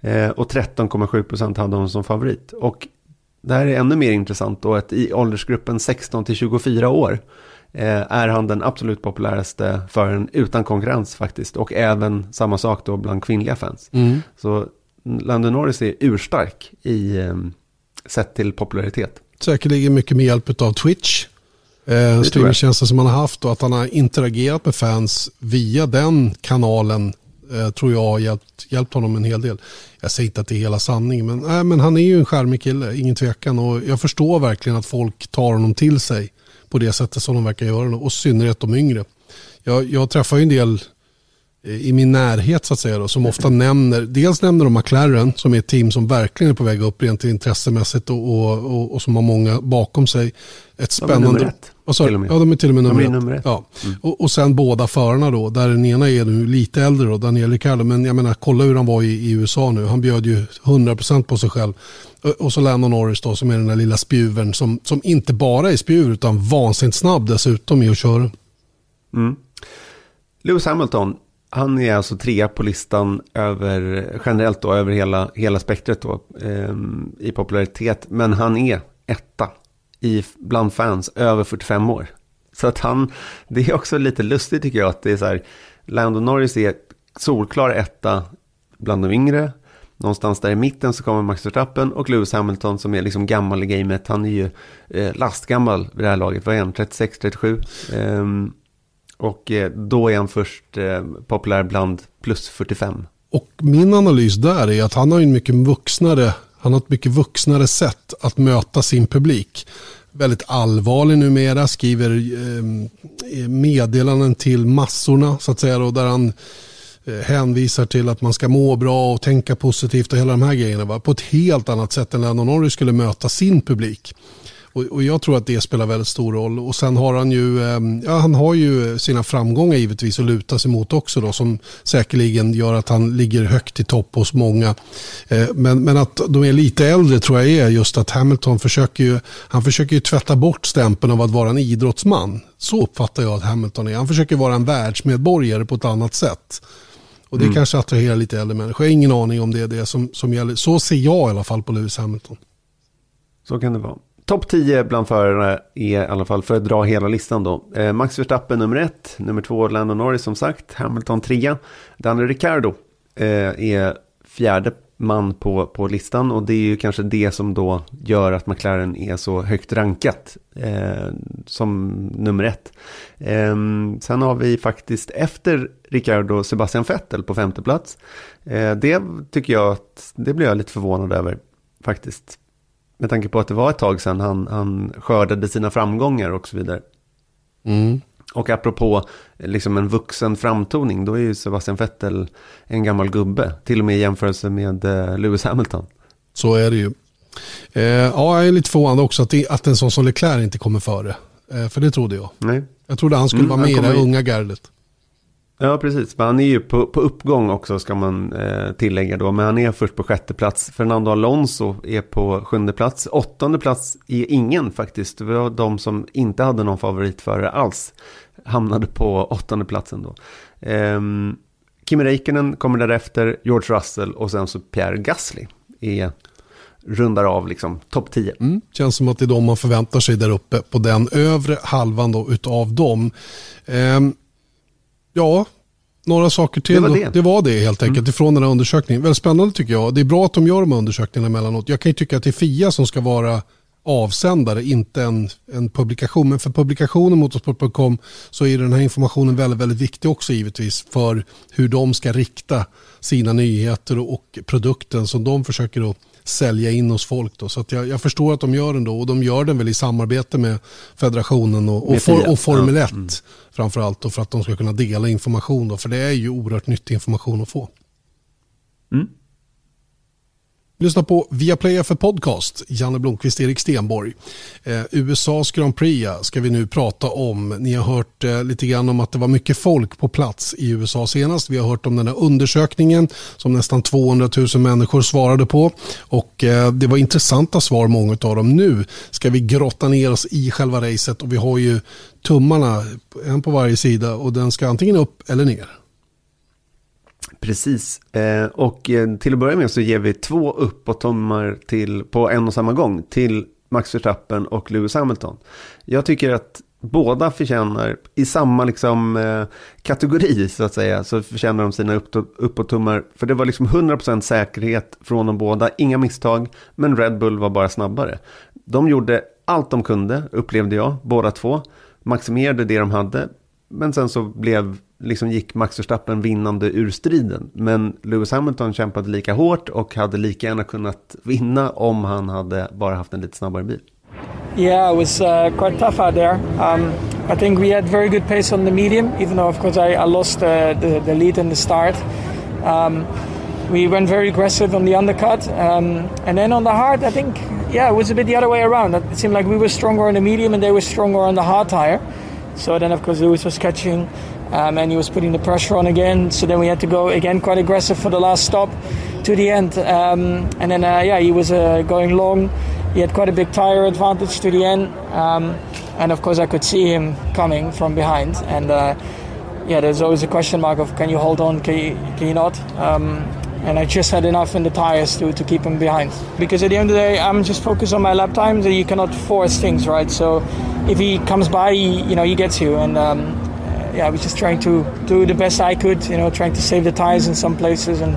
Eh, och 13,7 procent hade honom som favorit. Och det här är ännu mer intressant då att i åldersgruppen 16 till 24 år är han den absolut populäraste föraren utan konkurrens faktiskt. Och även samma sak då bland kvinnliga fans. Mm. Så Lando Norris är urstark i eh, sett till popularitet. Säkerligen mycket med hjälp av Twitch. Eh, streamingtjänsten som han har haft och att han har interagerat med fans via den kanalen eh, tror jag har hjälpt, hjälpt honom en hel del. Jag säger inte att det är hela sanningen men, äh, men han är ju en charmig kille, ingen tvekan. Och jag förstår verkligen att folk tar honom till sig på det sättet som de verkar göra. Och i synnerhet de yngre. Jag, jag träffar ju en del i min närhet så att säga då, som ofta nämner, dels nämner de McLaren som är ett team som verkligen är på väg upp rent intressemässigt och, och, och, och som har många bakom sig. Ett spännande... De är nummer ett. Oh, sorry. Ja, de är till och med nummer, nummer ett. Ja. Mm. Och, och sen båda förarna då, där den ena är nu lite äldre då, Daniel Ricciardo, men jag menar kolla hur han var i, i USA nu, han bjöd ju 100% på sig själv. Och så Lando Norris då som är den där lilla spjuvern som, som inte bara är spjuver utan vansinnigt snabb dessutom i att köra. Mm. Lewis Hamilton, han är alltså trea på listan över, generellt då, över hela, hela spektret då, eh, i popularitet. Men han är etta i, bland fans över 45 år. Så att han, det är också lite lustigt tycker jag att det är så här, Lando Norris är solklar etta bland de yngre. Någonstans där i mitten så kommer Max Verstappen och Lewis Hamilton som är liksom gammal i gamet. Han är ju eh, lastgammal vid det här laget. Vad är han? 36-37? Eh, och eh, då är han först eh, populär bland plus 45. Och min analys där är att han har en mycket vuxnare, han har ett mycket vuxnare sätt att möta sin publik. Väldigt allvarlig numera, skriver eh, meddelanden till massorna så att säga. Då, där han hänvisar till att man ska må bra och tänka positivt och hela de här grejerna. Va? På ett helt annat sätt än Lennon Norris skulle möta sin publik. Och, och, jag tror att det spelar väldigt stor roll. Och sen har han ju, ehm, ja, han har ju sina framgångar givetvis att luta sig mot också då, som säkerligen gör att han ligger högt i topp hos många. Eh, men, men att de är lite äldre tror jag är just att Hamilton försöker ju, han försöker ju tvätta bort stämpeln av att vara en idrottsman. Så uppfattar jag att Hamilton är. Han försöker vara en världsmedborgare på ett annat sätt. Och det mm. kanske attraherar lite äldre människor. Jag har ingen aning om det är det som, som gäller. Så ser jag i alla fall på Lewis Hamilton. Så kan det vara. Topp 10 bland förarna är i alla fall, för att dra hela listan då. Eh, Max Verstappen nummer ett, nummer två Lando Norris som sagt, Hamilton trea. Daniel Ricciardo eh, är fjärde man på, på listan och det är ju kanske det som då gör att McLaren är så högt rankat eh, som nummer ett. Eh, sen har vi faktiskt efter Ricardo Sebastian Vettel på femte plats. Eh, det tycker jag att, det blir jag lite förvånad över faktiskt. Med tanke på att det var ett tag sedan han, han skördade sina framgångar och så vidare. Mm. Och apropå liksom en vuxen framtoning, då är ju Sebastian Vettel en gammal gubbe. Till och med i jämförelse med eh, Lewis Hamilton. Så är det ju. Eh, ja, jag är lite förvånad också att, det, att en sån som Leclerc inte kommer före. Eh, för det trodde jag. Nej. Jag trodde han skulle mm, vara med i det unga gardet. Ja, precis. Men han är ju på, på uppgång också ska man eh, tillägga då. Men han är först på sjätte plats. Fernando Alonso är på sjunde plats. Åttonde plats är ingen faktiskt. Det var de som inte hade någon favoritförare alls. Hamnade på åttonde platsen då. Eh, Kimi Räikkönen kommer därefter. George Russell och sen så Pierre Gasly. Är rundar av liksom topp 10. Mm. Känns som att det är de man förväntar sig där uppe på den övre halvan då utav dem. Um, Ja, några saker till. Det var det, det, var det helt enkelt mm. ifrån den här undersökningen. Väldigt spännande tycker jag. Det är bra att de gör de här undersökningarna emellanåt. Jag kan ju tycka att det är FIA som ska vara avsändare, inte en, en publikation. Men för publikationen motorsport.com så är den här informationen väldigt, väldigt viktig också givetvis för hur de ska rikta sina nyheter och produkten som de försöker att sälja in hos folk. Då. Så att jag, jag, förstår att de gör den då och de gör den väl i samarbete med federationen och, och, for, och Formel 1 ja. mm. framförallt för att de ska kunna dela information då, för det är ju oerhört nyttig information att få. Mm. Lyssna på Viaplay för Podcast, Janne Blomqvist, Erik Stenborg. Eh, USAs Grand Prix ska vi nu prata om. Ni har hört eh, lite grann om att det var mycket folk på plats i USA senast. Vi har hört om den här undersökningen som nästan 200 000 människor svarade på. Och eh, det var intressanta svar många av dem. Nu ska vi grotta ner oss i själva racet och vi har ju tummarna, en på varje sida och den ska antingen upp eller ner. Precis, eh, och eh, till att börja med så ger vi två uppåt-tummar till, på en och samma gång till Max Verstappen och Lewis Hamilton. Jag tycker att båda förtjänar, i samma liksom, eh, kategori så att säga, så förtjänar de sina uppåt-tummar. För det var liksom 100% säkerhet från de båda, inga misstag, men Red Bull var bara snabbare. De gjorde allt de kunde, upplevde jag, båda två. Maximerade det de hade, men sen så blev liksom gick Max Verstappen vinnande ur striden. Men Lewis Hamilton kämpade lika hårt och hade lika gärna kunnat vinna om han hade bara haft en lite snabbare bil. Yeah, it was uh, quite tough out there. Um, I think we had very good pace on the medium, even though, of course, I, I lost uh, the, the, lead in the start. Um, we went very aggressive on the undercut. Um, and then on the hard, I think, yeah, it was a bit the other way around. It seemed like we were stronger on the medium and they were stronger on the hard tire. So then, of course, Lewis was catching um, and he was putting the pressure on again. So then we had to go again quite aggressive for the last stop to the end. Um, and then, uh, yeah, he was uh, going long. He had quite a big tire advantage to the end. Um, and of course, I could see him coming from behind. And uh, yeah, there's always a question mark of can you hold on, can you, can you not? Um, and I just had enough in the tires to, to keep him behind. Because at the end of the day, I'm just focused on my lap times, and you cannot force things, right? So if he comes by, he, you know, he gets you, and um, yeah, I was just trying to do the best I could, you know, trying to save the tires in some places, and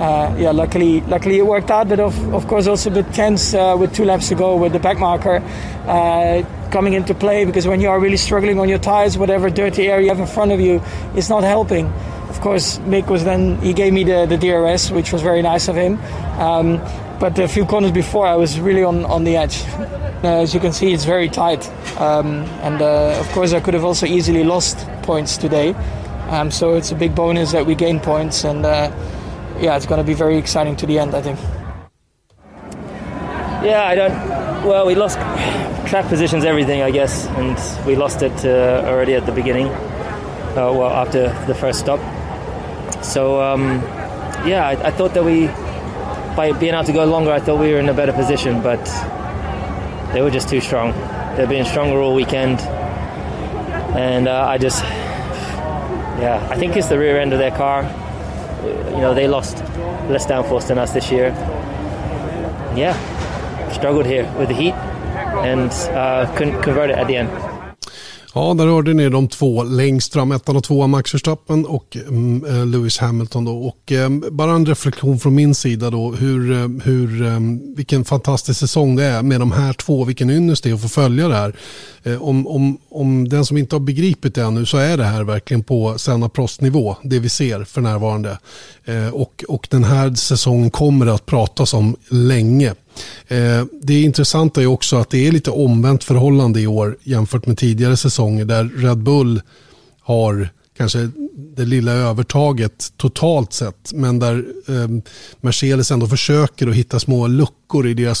uh, yeah, luckily, luckily it worked out. But of, of course, also a bit tense uh, with two laps to go with the back marker uh, coming into play because when you are really struggling on your tires, whatever dirty air you have in front of you is not helping. Of course, Mick was then he gave me the, the DRS, which was very nice of him. Um, but a few corners before, I was really on, on the edge. Uh, as you can see, it's very tight. Um, and uh, of course, I could have also easily lost points today. Um, so it's a big bonus that we gain points. And uh, yeah, it's going to be very exciting to the end, I think. Yeah, I don't. Well, we lost track positions, everything, I guess, and we lost it uh, already at the beginning. Uh, well, after the first stop. So um, yeah, I, I, thought that we, by being able to go longer, I thought we were in a better position, but they were just too strong. They've been stronger all weekend, and uh, I just, yeah, I think it's the rear end of their car. You know, they lost less downforce than us this year. Yeah, struggled here with the heat and uh, couldn't convert it at the end. Ja, där hörde ni de två längst fram, ettan och tvåan Max Verstappen och mm, eh, Lewis Hamilton. Då. Och, eh, bara en reflektion från min sida då, hur, eh, hur, eh, vilken fantastisk säsong det är med de här två, vilken ynnest det är att få följa det här. Eh, om, om, om den som inte har begripit det ännu så är det här verkligen på Senna Prost-nivå, det vi ser för närvarande. Eh, och, och den här säsongen kommer det att pratas om länge. Eh, det intressanta är också att det är lite omvänt förhållande i år jämfört med tidigare säsonger där Red Bull har kanske det lilla övertaget totalt sett men där eh, Mercedes ändå försöker att hitta små luckor i deras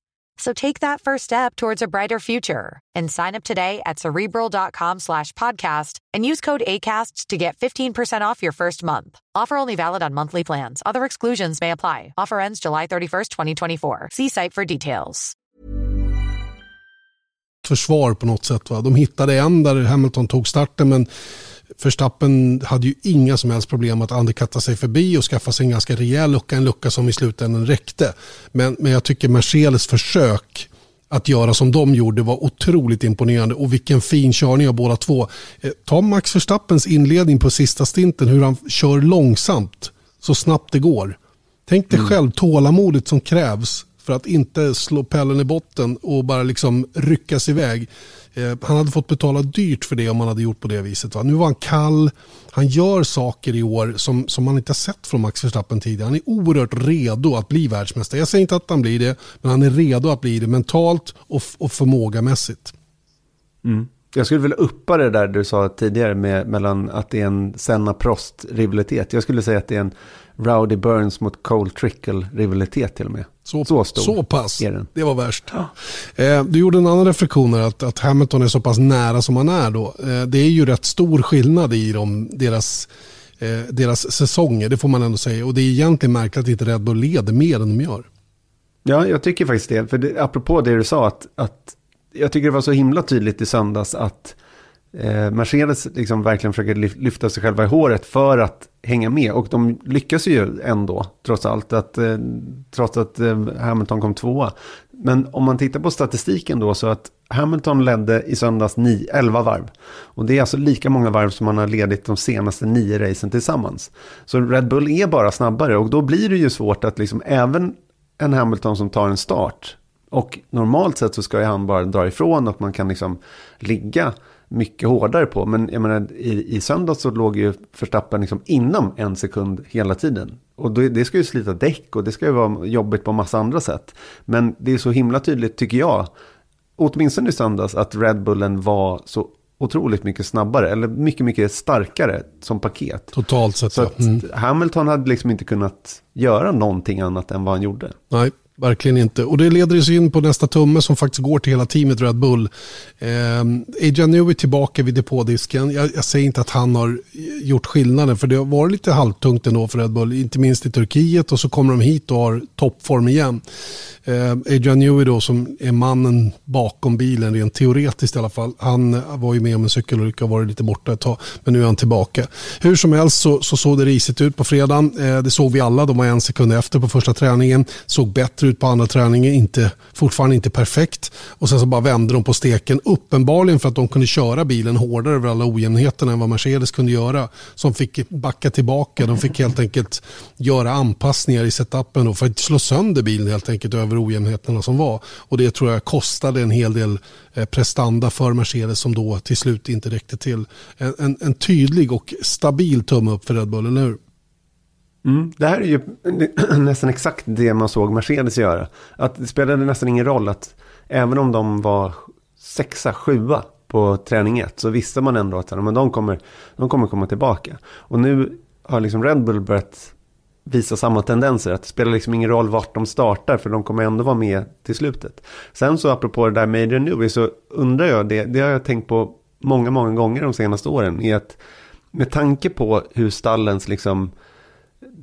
So take that first step towards a brighter future and sign up today at cerebral.com slash podcast and use code ACasts to get 15% off your first month. Offer only valid on monthly plans. Other exclusions may apply. Offer ends July 31st, 2024. See site for details. Försvar på något sätt. Va? De hittade en där Hamilton tog starten men Förstappen hade ju inga som helst problem att underkatta sig förbi och skaffa sig en ganska rejäl lucka, en lucka som i slutändan räckte. Men, men jag tycker Mercedes försök att göra som de gjorde var otroligt imponerande och vilken fin körning av båda två. Eh, ta Max Verstappens inledning på sista stinten, hur han kör långsamt så snabbt det går. Tänk dig mm. själv tålamodet som krävs för att inte slå pällen i botten och bara liksom ryckas iväg. Eh, han hade fått betala dyrt för det om han hade gjort på det viset. Va? Nu var han kall, han gör saker i år som, som man inte har sett från Max Verstappen tidigare. Han är oerhört redo att bli världsmästare. Jag säger inte att han blir det, men han är redo att bli det mentalt och, och förmågamässigt. Mm. Jag skulle vilja uppa det där du sa tidigare med, mellan att det är en Senna-Prost-rivalitet. Jag skulle säga att det är en Rowdy Burns mot Cole Trickle-rivalitet till och med. Så, så stor så pass. Är den. Det var värst. Ja. Eh, du gjorde en annan reflektion här, att, att Hamilton är så pass nära som han är då. Eh, det är ju rätt stor skillnad i dem, deras, eh, deras säsonger, det får man ändå säga. Och det är egentligen märkligt att inte Red Bull leder mer än de gör. Ja, jag tycker faktiskt det. För det, apropå det du sa, att, att jag tycker det var så himla tydligt i söndags att eh, Mercedes liksom verkligen försöker lyfta sig själva i håret för att hänga med. Och de lyckas ju ändå, trots allt, att, eh, trots att eh, Hamilton kom tvåa. Men om man tittar på statistiken då så att Hamilton ledde i söndags 9, 11 varv. Och det är alltså lika många varv som han har ledit de senaste nio racen tillsammans. Så Red Bull är bara snabbare och då blir det ju svårt att liksom även en Hamilton som tar en start. Och normalt sett så ska ju han bara dra ifrån och man kan liksom ligga mycket hårdare på. Men jag menar, i, i söndags så låg ju Verstappen liksom inom en sekund hela tiden. Och då, det ska ju slita däck och det ska ju vara jobbigt på massa andra sätt. Men det är så himla tydligt tycker jag, åtminstone i söndags, att Red Bullen var så otroligt mycket snabbare, eller mycket, mycket starkare som paket. Totalt sett, Så att mm. Hamilton hade liksom inte kunnat göra någonting annat än vad han gjorde. Nej, verkligen inte. Och det leder oss in på nästa tumme som faktiskt går till hela teamet Red Bull. Eh, Adrian Newey tillbaka vid depådisken. Jag, jag säger inte att han har gjort skillnaden för det har varit lite halvtungt ändå för Red Bull. Inte minst i Turkiet och så kommer de hit och har toppform igen. Eh, Adrian Newey då som är mannen bakom bilen rent teoretiskt i alla fall. Han var ju med om en cykelolycka och varit lite borta ett tag. Men nu är han tillbaka. Hur som helst så, så såg det risigt ut på fredagen. Eh, det såg vi alla. De var en sekund efter på första träningen. Såg bättre ut på andra träningen. Inte, fortfarande inte perfekt. Och sen så bara vände de på steken. Uppenbarligen för att de kunde köra bilen hårdare över alla ojämnheterna än vad Mercedes kunde göra. Som fick backa tillbaka. De fick helt enkelt göra anpassningar i setupen då för att slå sönder bilen helt enkelt över ojämnheterna som var. Och det tror jag kostade en hel del eh, prestanda för Mercedes som då till slut inte räckte till. En, en, en tydlig och stabil tumme upp för Red Bull, eller hur? Mm, det här är ju nästan exakt det man såg Mercedes göra. Att det spelade nästan ingen roll att även om de var sexa, sjua på träning ett så visste man ändå att men de, kommer, de kommer komma tillbaka. Och nu har liksom Red Bull börjat visa samma tendenser. Att det spelar liksom ingen roll vart de startar för de kommer ändå vara med till slutet. Sen så apropå det där med Adrian Newey så undrar jag, det, det har jag tänkt på många, många gånger de senaste åren. Är att med tanke på hur stallens liksom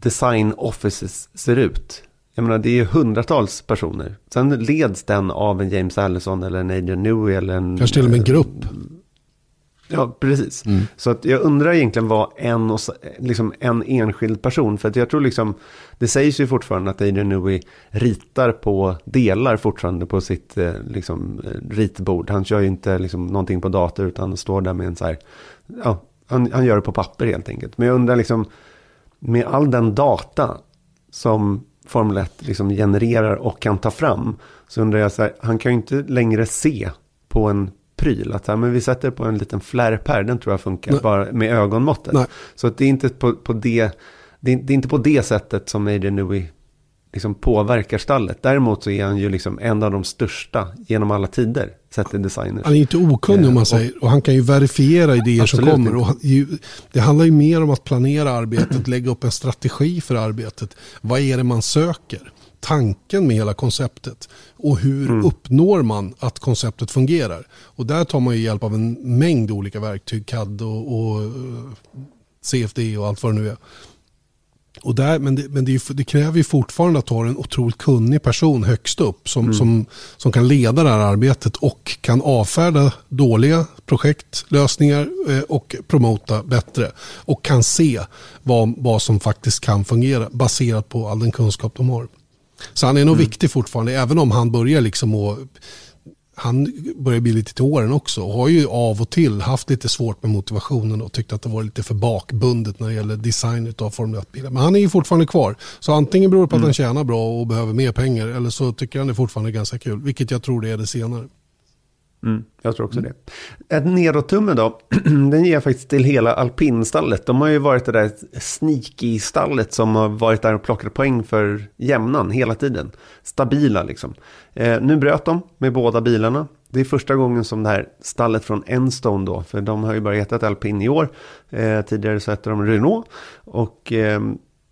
design offices ser ut. Jag menar det är ju hundratals personer. Sen leds den av en James Allison eller en Adrian Newey eller en... Kanske till och med en grupp. Ja, precis. Mm. Så att jag undrar egentligen vad en, och, liksom en enskild person, för att jag tror liksom, det sägs ju fortfarande att Adrian Newey ritar på delar fortfarande på sitt eh, liksom, ritbord. Han kör ju inte liksom, någonting på dator utan står där med en så här, ja, han, han gör det på papper helt enkelt. Men jag undrar liksom, med all den data som Formel 1 liksom genererar och kan ta fram, så undrar jag så här, han kan ju inte längre se på en pryl. Att här, men vi sätter på en liten flärp här, den tror jag funkar Nej. bara med ögonmåttet. Nej. Så att det är inte på, på det, det är, det är, inte på det sättet som Adrian Newey liksom påverkar stallet. Däremot så är han ju liksom en av de största genom alla tider, till designers. Han är inte okunnig om man eh, säger, och han kan ju verifiera idéer som kommer. Och det handlar ju mer om att planera arbetet, lägga upp en strategi för arbetet. Vad är det man söker? tanken med hela konceptet och hur mm. uppnår man att konceptet fungerar. Och där tar man ju hjälp av en mängd olika verktyg, CAD och, och eh, CFD och allt vad det nu är. Och där, men det, men det, det, kräver ju fortfarande att du har en otroligt kunnig person högst upp som, mm. som, som kan leda det här arbetet och kan avfärda dåliga projektlösningar eh, och promota bättre. Och kan se vad, vad som faktiskt kan fungera baserat på all den kunskap de har. Så han är nog mm. viktig fortfarande, även om han börjar liksom att han börjar bli lite till åren också och har ju av och till haft lite svårt med motivationen och tyckt att det var lite för bakbundet när det gäller design av Formel 1-bilar. Men han är ju fortfarande kvar. Så antingen beror det på att mm. han tjänar bra och behöver mer pengar eller så tycker han det fortfarande är ganska kul. Vilket jag tror det är det senare. Mm, jag tror också det. Ett nedåttumme då, den ger jag faktiskt till hela alpinstallet. De har ju varit det där sneaky-stallet som har varit där och plockat poäng för jämnan hela tiden. Stabila liksom. Eh, nu bröt de med båda bilarna. Det är första gången som det här stallet från Enstone då, för de har ju bara hetat alpin i år. Eh, tidigare så hette de Renault. Och eh,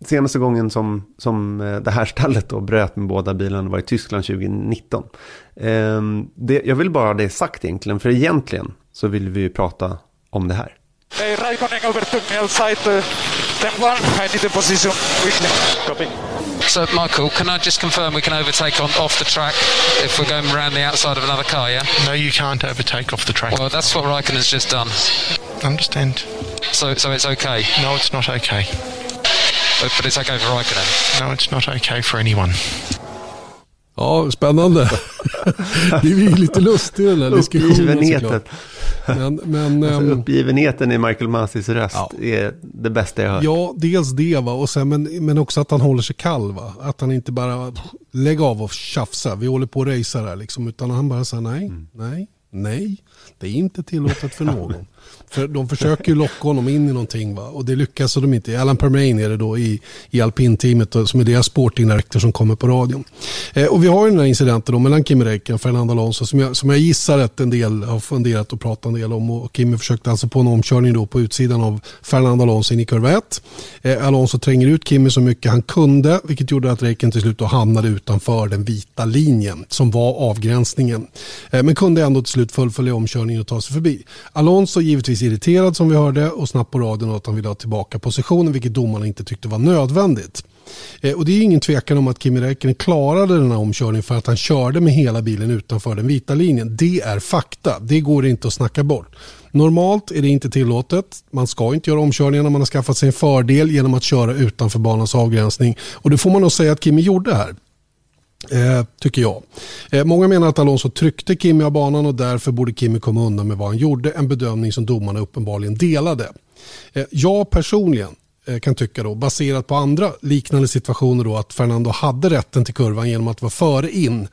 Senaste gången som, som eh, det här stallet då bröt med båda bilarna var i Tyskland 2019. Ehm, det, jag vill bara ha det sagt egentligen, för egentligen så vill vi ju prata om det här. Hey, Raikkonen over tunnel side, uh, step one, I need a position quickly. Copy. So, Michael, can I just confirm we can overtake on off the track if we're going around the outside of another car, yeah? No, you can't overtake off the track. Well, that's what Raikkonen's just done. Understand. So, so it's okay? No, it's not okay. But, but it's okay for Raikkonen? No, it's not okay for anyone. Ja, spännande. det är ju lite lustigt den här diskussionen Men, men, alltså, ehm, uppgivenheten i Michael Masis röst ja. är det bästa jag hört. Ja, dels det va? och sen, men, men också att han håller sig kall. Va? Att han inte bara lägger av och tjafsa. Vi håller på att racea här liksom. Utan han bara säger nej, mm. nej, Nej, det är inte tillåtet för någon. För de försöker ju locka honom in i någonting va? och det lyckas de inte. Alan Permain är det då i, i alpinteamet eh, som är deras sportingdirektör som kommer på radion. Eh, och vi har ju den här incidenten då mellan Kimi Räikkönen och Fernando Alonso som jag, som jag gissar att en del har funderat och pratat en del om. Och Kimi försökte alltså på en omkörning då på utsidan av Fernando Alonso in i kurva 1. Eh, Alonso tränger ut Kimi så mycket han kunde vilket gjorde att Räikkönen till slut då hamnade utanför den vita linjen som var avgränsningen. Eh, men kunde ändå till slut fullfölja omkörningen och ta sig förbi. Alonso givetvis irriterad som vi hörde och snabbt på radion att han ville ha tillbaka positionen vilket domarna inte tyckte var nödvändigt. Eh, och det är ingen tvekan om att Kimi Räikkönen klarade den här omkörningen för att han körde med hela bilen utanför den vita linjen. Det är fakta, det går inte att snacka bort. Normalt är det inte tillåtet. Man ska inte göra omkörningar när man har skaffat sig en fördel genom att köra utanför banans avgränsning. Och det får man nog säga att Kimi gjorde här. Eh, tycker jag. Eh, många menar att Alonso tryckte Kimi av banan och därför borde Kimi komma undan med vad han gjorde. En bedömning som domarna uppenbarligen delade. Eh, jag personligen eh, kan tycka då, baserat på andra liknande situationer då, att Fernando hade rätten till kurvan genom att vara före in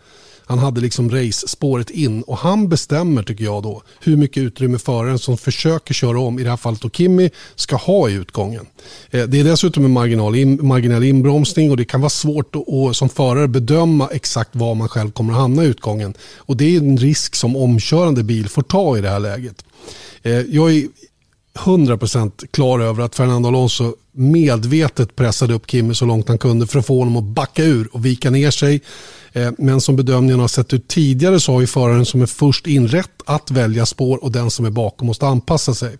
han hade liksom race-spåret in och han bestämmer tycker jag då hur mycket utrymme föraren som försöker köra om, i det här fallet då Kimi, ska ha i utgången. Eh, det är dessutom en marginal, in, marginell inbromsning och det kan vara svårt att, och, som förare bedöma exakt var man själv kommer att hamna i utgången. Och det är en risk som omkörande bil får ta i det här läget. Eh, jag är 100% klar över att Fernando Alonso medvetet pressade upp Kimi så långt han kunde för att få honom att backa ur och vika ner sig. Eh, men som bedömningen har sett ut tidigare så har ju föraren som är först inrätt att välja spår och den som är bakom måste anpassa sig.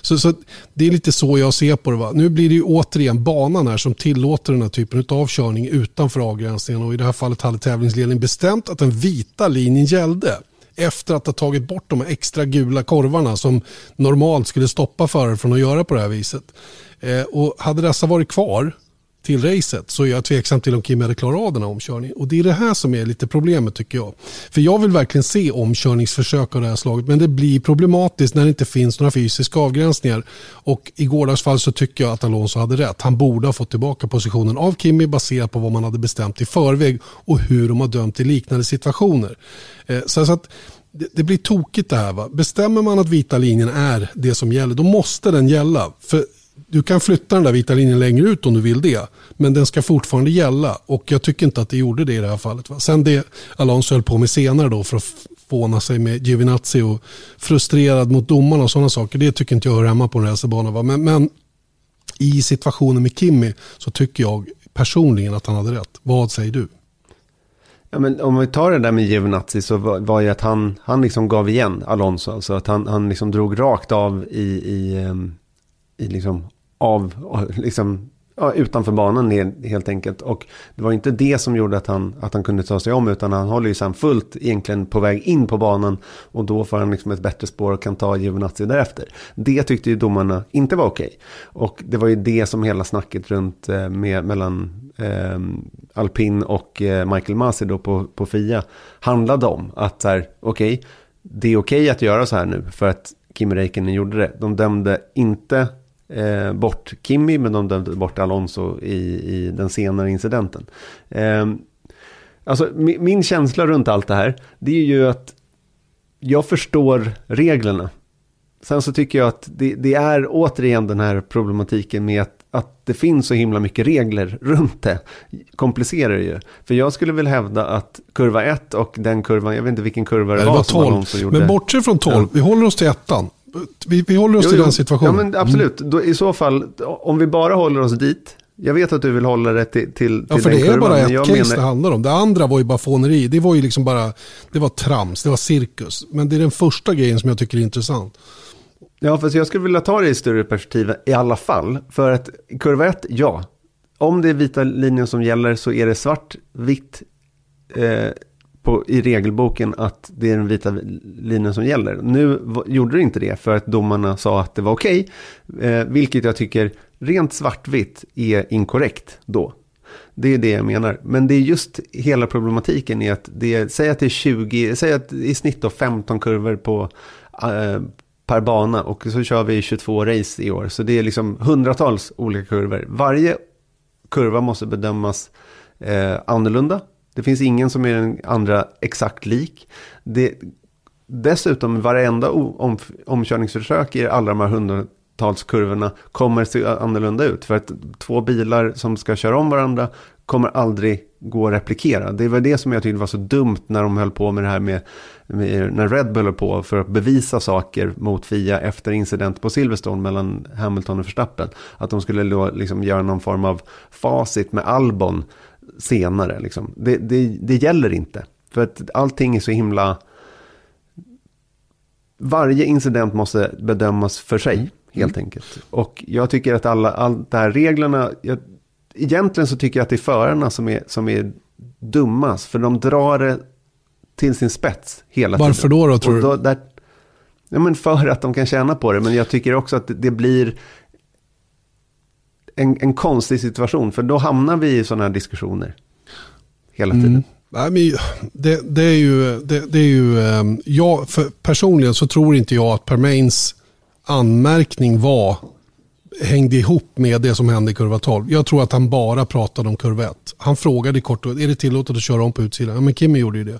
Så, så Det är lite så jag ser på det. Va? Nu blir det ju återigen banan här som tillåter den här typen av körning utanför avgränsningen och i det här fallet hade tävlingsledningen bestämt att den vita linjen gällde efter att ha tagit bort de extra gula korvarna som normalt skulle stoppa förare från att göra på det här viset. Eh, och hade dessa varit kvar till racet så är jag tveksam till om Kim hade klarat av den här omkörningen. Och det är det här som är lite problemet tycker jag. För jag vill verkligen se omkörningsförsök av det här slaget men det blir problematiskt när det inte finns några fysiska avgränsningar. Och i gårdagens fall så tycker jag att Alonso hade rätt. Han borde ha fått tillbaka positionen av Kimi baserat på vad man hade bestämt i förväg och hur de har dömt i liknande situationer. Eh, så att det, blir tokigt det här. Va? Bestämmer man att vita linjen är det som gäller, då måste den gälla. För du kan flytta den där vita linjen längre ut om du vill det. Men den ska fortfarande gälla och jag tycker inte att det gjorde det i det här fallet. Va? Sen det Alonso höll på med senare då för att fåna sig med Giovinazzi och frustrerad mot domarna och sådana saker. Det tycker inte jag hör hemma på en racerbana. Men, men i situationen med Kimmy så tycker jag personligen att han hade rätt. Vad säger du? Ja, men om vi tar det där med Giovinazzi så var, var ju att han, han liksom gav igen Alonso. Alltså att han, han liksom drog rakt av i, i, um i liksom av, liksom, ja, utanför banan helt enkelt. Och det var inte det som gjorde att han, att han kunde ta sig om, utan han håller ju sen fullt egentligen på väg in på banan. Och då får han liksom ett bättre spår och kan ta Giovinazzi därefter. Det tyckte ju domarna inte var okej. Och det var ju det som hela snacket runt eh, med, mellan eh, Alpin och eh, Michael Masi då på, på FIA handlade om. Att så här, okej, okay, det är okej okay att göra så här nu för att Kimi Räikkönen gjorde det. De dömde inte eh, bort Kimi, men de dömde bort Alonso i, i den senare incidenten. Eh, alltså min, min känsla runt allt det här, det är ju att jag förstår reglerna. Sen så tycker jag att det, det, är återigen den här problematiken med att, att det finns så himla mycket regler runt det. Komplicerar det ju. För jag skulle väl hävda att kurva 1 och den kurvan, jag vet inte vilken kurva det, det var, var 12. som Alonso gjorde. Men bortsett från 12, vi håller oss till ettan. Vi, vi håller oss jo, till jo. den situationen. Ja, men absolut. Mm. Då, I så fall, om vi bara håller oss dit. Jag vet att du vill hålla det till, till, Ja, för det är bara ett case menar... det handlar om. Det andra var ju bara fåneri. Det var ju liksom bara, det var trams, det var cirkus. Men det är den första grejen som jag tycker är intressant. Ja, för jag skulle vilja ta det i större perspektiv i alla fall. För att kurva 1, ja. Om det är vita linjen som gäller så är det svart, vitt, eh, på, i regelboken att det är den vita linjen som gäller. Nu gjorde det inte det för att domarna sa att det var okej. Okay, eh, vilket jag tycker rent svartvitt är inkorrekt då. Det är det jag menar. Men det är just hela problematiken i att det, säg att det är 20, säg att i snitt då 15 kurvor på, eh, per bana och så kör vi 22 race i år. Så det är liksom hundratals olika kurvor. Varje kurva måste bedömas eh, annorlunda det finns ingen som är den andra exakt lik. Det, dessutom varenda om, omkörningsförsök i alla de här hundratals kurvorna kommer se annorlunda ut. För att två bilar som ska köra om varandra kommer aldrig gå att replikera. Det var det som jag tyckte var så dumt när de höll på med det här med, med när Red Bull höll på för att bevisa saker mot FIA efter incident på Silverstone mellan Hamilton och Verstappen. Att de skulle då liksom göra någon form av facit med Albon senare. Liksom. Det, det, det gäller inte. För att allting är så himla... Varje incident måste bedömas för sig, helt enkelt. Och jag tycker att alla, all de här reglerna... Jag, egentligen så tycker jag att det är förarna som är, som är dummast. För de drar det till sin spets hela Varför tiden. då, då, tror du? Då, där, ja, men för att de kan tjäna på det. Men jag tycker också att det, det blir en, en konstig situation. För då hamnar vi i sådana här diskussioner hela tiden. Mm. Nej, men det, det är ju, det, det är ju ehm, jag, för personligen så tror inte jag att Permains anmärkning var hängde ihop med det som hände i kurva 12. Jag tror att han bara pratade om kurva 1. Han frågade kort och är det tillåtet att köra om på utsidan? Ja, men Kimmy gjorde ju det.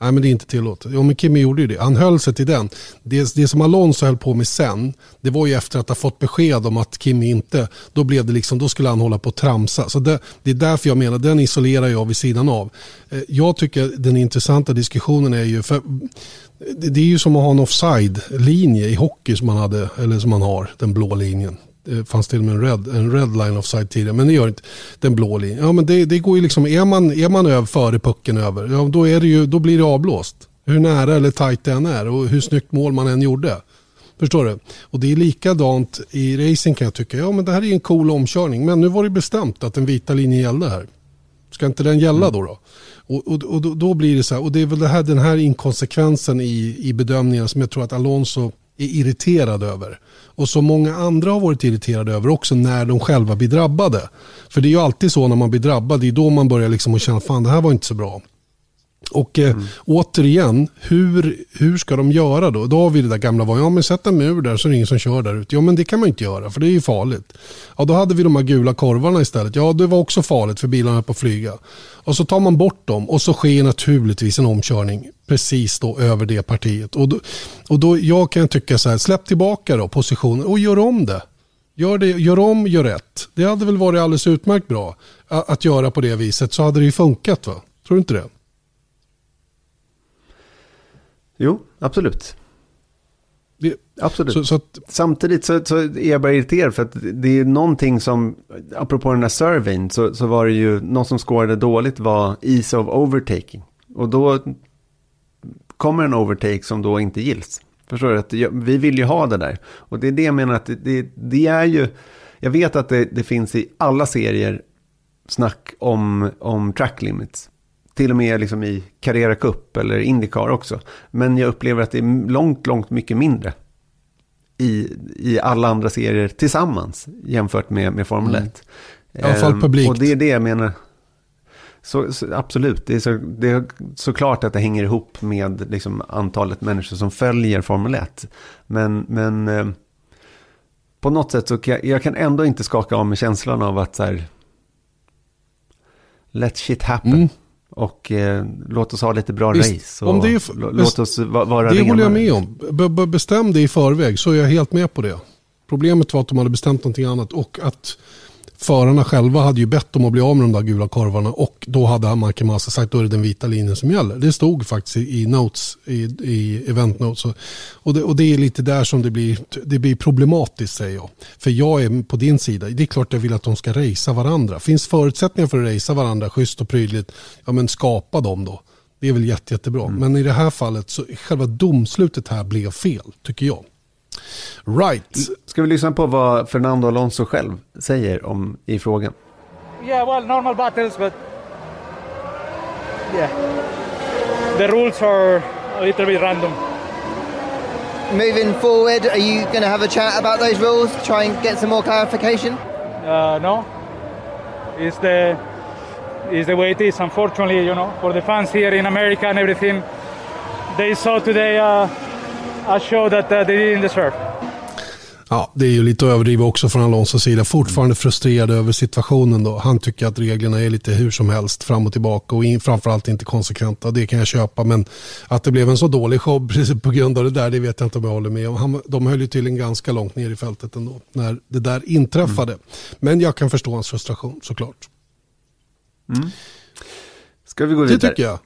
Nej, men det är inte tillåtet. Jo, men Kimi gjorde ju det. Han höll sig till den. Det, det som Alonso höll på med sen, det var ju efter att ha fått besked om att Kimi inte, då blev det liksom, då skulle han hålla på och tramsa. Så det, det är därför jag menar, den isolerar jag vid sidan av. Eh, jag tycker den intressanta diskussionen är ju, för det det är ju som att ha en offside-linje i hockey som man hade, eller som man har, den blå linjen. Det fanns till och med en red, en red line offside tidigare, men det gör inte den blå linjen. Ja, men det, det går ju liksom, är man, är man över, före pucken över, ja, då, är det ju, då blir det avblåst. Hur nära eller tajt det än är och hur snyggt mål man än gjorde. Förstår du? Och det är likadant i racing kan jag tycka. Ja men det här är en cool omkörning. Men nu var det bestämt att den vita linjen gällde här. Ska inte den gälla då? då? Och, och, och då, då blir det så här. Och det är väl det här, den här inkonsekvensen i, i bedömningen som jag tror att Alonso är irriterad över. Och som många andra har varit irriterade över också när de själva blir drabbade. För det är ju alltid så när man blir drabbad, det är då man börjar liksom att känna fan det här var inte så bra. Och eh, återigen, hur, hur ska de göra då? Då har vi det där gamla ja men sätt en mur där så är det ingen som kör där ute. Ja men det kan man inte göra för det är ju farligt. Ja då hade vi de här gula korvarna istället. Ja det var också farligt för bilarna på att flyga. Och så tar man bort dem och så sker naturligtvis en omkörning precis då över det partiet. Och då, och då jag kan tycka så här, släpp tillbaka då positionen och gör om det. Gör, det, gör om, gör rätt. Det hade väl varit alldeles utmärkt bra att, att göra på det viset så hade det ju funkat va? Tror du inte det? Jo, absolut. Det, absolut. Så, så att, Samtidigt så, så är jag bara irriterad för att det är någonting som, apropå den här surveyn, så, så var det ju, något som skårade dåligt var ease of overtaking. Och då kommer en overtake som då inte gills. Förstår du? Att vi vill ju ha det där. Och det är det jag menar att det, det, det är ju, jag vet att det, det finns i alla serier snack om, om track limits. Till och med liksom i Carrera Cup eller Indycar också. Men jag upplever att det är långt, långt mycket mindre. I, i alla andra serier tillsammans jämfört med, med Formel 1. Mm. I alla fall publikt. Och det är det jag menar. Så, så, absolut, det är, så, det är såklart att det hänger ihop med liksom, antalet människor som följer Formel 1. Men, men eh, på något sätt så kan jag, jag kan ändå inte skaka av mig känslan av att så här, let shit happen. Mm. Och eh, låt oss ha lite bra Visst, race. Om det är låt oss va- vara Det håller jag med om. Be- be- bestäm det i förväg så är jag helt med på det. Problemet var att de hade bestämt någonting annat och att förarna själva hade ju bett om att bli av med de där gula korvarna och då hade Marke Massa sagt då är det den vita linjen som gäller. Det stod faktiskt i, notes, i, i event notes. Och, det, och det är lite där som det blir, det blir problematiskt säger jag. För jag är på din sida. Det är klart jag vill att de ska racea varandra. Finns förutsättningar för att racea varandra schysst och prydligt, ja men skapa dem då. Det är väl jätte, jättebra. Men i det här fallet så själva domslutet här blev fel, tycker jag. Right. Ska vi lyssna på vad Fernando Alonso själv säger om, i frågan? Yeah, well, normal battles, but yeah, the rules are a little bit random. Moving forward, are you going to have a chat about those rules? Try and get some more clarification? Uh, no, it's the it's the way it is. Unfortunately, you know, for the fans here in America and everything, they saw today uh, a show that uh, they didn't deserve. Ja, det är ju lite överdrivet också från Alonsos sida. Fortfarande frustrerad över situationen då. Han tycker att reglerna är lite hur som helst fram och tillbaka och in, framförallt inte konsekventa. Det kan jag köpa, men att det blev en så dålig show på grund av det där, det vet jag inte om jag håller med om. Han, de höll ju tydligen ganska långt ner i fältet ändå när det där inträffade. Mm. Men jag kan förstå hans frustration såklart. Mm. Ska vi gå vidare? Det tycker jag.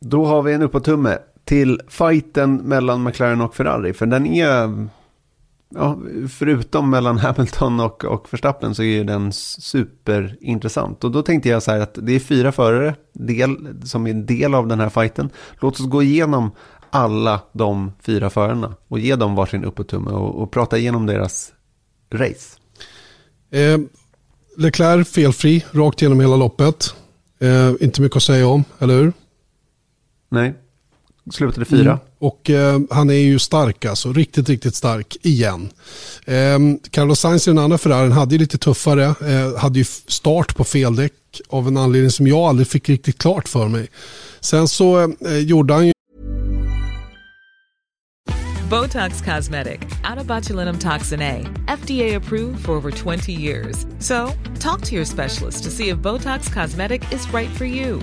Då har vi en uppåtumme till fighten mellan McLaren och Ferrari. För den är, ja, förutom mellan Hamilton och, och Verstappen så är den superintressant. Och då tänkte jag så här att det är fyra förare del, som är en del av den här fighten. Låt oss gå igenom alla de fyra förarna och ge dem varsin uppåtumme och, och prata igenom deras race. Eh, Leclerc felfri rakt igenom hela loppet. Eh, inte mycket att säga om, eller hur? Nej, slutade fyra. Mm. Och eh, han är ju stark alltså, riktigt, riktigt stark igen. Eh, Carlos Sainz i den andra Ferrarin hade ju lite tuffare, eh, hade ju start på fel däck av en anledning som jag aldrig fick riktigt klart för mig. Sen så eh, gjorde han ju Botox Cosmetic, out of botulinum toxin A, FDA approved for over 20 years. So, talk to your specialist to see if Botox Cosmetic is right for you.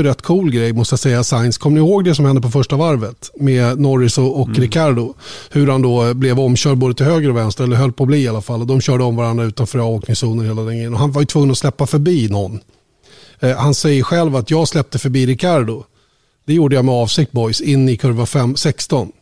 rätt cool grej måste jag säga, Sainz. Kommer ni ihåg det som hände på första varvet med Norris och, och mm. Ricardo? Hur han då blev omkörd både till höger och vänster, eller höll på att bli i alla fall. Och de körde om varandra utanför avåkningszonen hela den Och han var ju tvungen att släppa förbi någon. Eh, han säger själv att jag släppte förbi Ricardo. Det gjorde jag med avsikt boys, in i kurva 5, 16.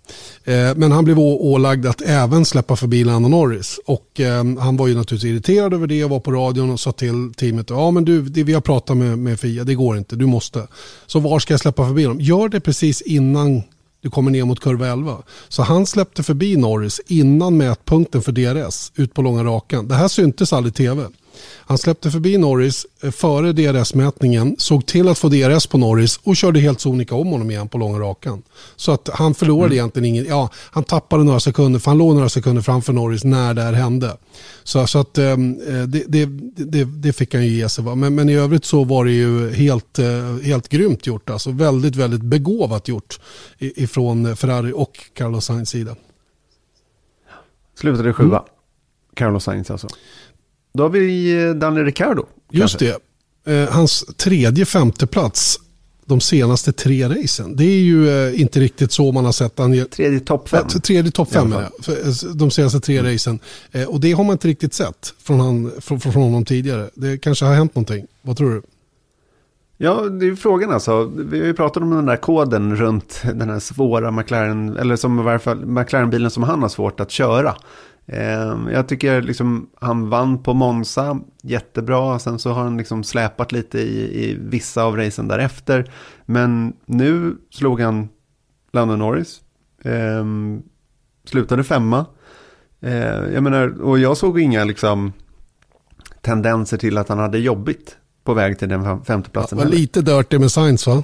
Eh, men han blev ålagd att även släppa förbi Lando Norris. Och eh, han var ju naturligtvis irriterad över det och var på radion och sa till teamet, ja men du, det, vi har pratat med, med Fia, det går inte, du måste. Så var ska jag släppa förbi dem? Gör det precis innan du kommer ner mot kurva 11. Så han släppte förbi Norris innan mätpunkten för DRS ut på långa rakan. Det här syntes aldrig i tv. Han släppte förbi Norris eh, före DRS-mätningen, såg till att få DRS på Norris och körde helt sonika om honom igen på långa rakan. Så att han förlorade mm. egentligen ingen, ja han tappade några sekunder, för han låg några sekunder framför Norris när det här hände. Så, så att um, det, det, det, det, fick han ju ge sig. Va? Men, men i övrigt så var det ju helt, helt grymt gjort, alltså väldigt, väldigt begåvat gjort ifrån Ferrari och Carlos Sainz sida. Slutade sjua. Mm. Carlos Sainz alltså. Då har vi eh, Daniel Ricciardo. Just kanske. det. Eh, hans tredje femteplats de senaste tre racen. Det är ju eh, inte riktigt så man har sett han. Tredje topp fem. Ja, tredje topp fem är det. De senaste tre mm. racen. Och det har man inte riktigt sett från, han, från, från honom tidigare. Det kanske har hänt någonting. Vad tror du? Ja, det är frågan alltså. Vi har ju pratat om den där koden runt den här svåra McLaren, eller som i varje fall McLaren-bilen som han har svårt att köra. Ehm, jag tycker liksom han vann på Monza jättebra. Sen så har han liksom släpat lite i, i vissa av racen därefter. Men nu slog han Lando Norris. Eh, slutade femma. Eh, jag menar, och jag såg inga liksom tendenser till att han hade jobbigt på väg till den femteplatsen. Det var lite dirty med Sainz va?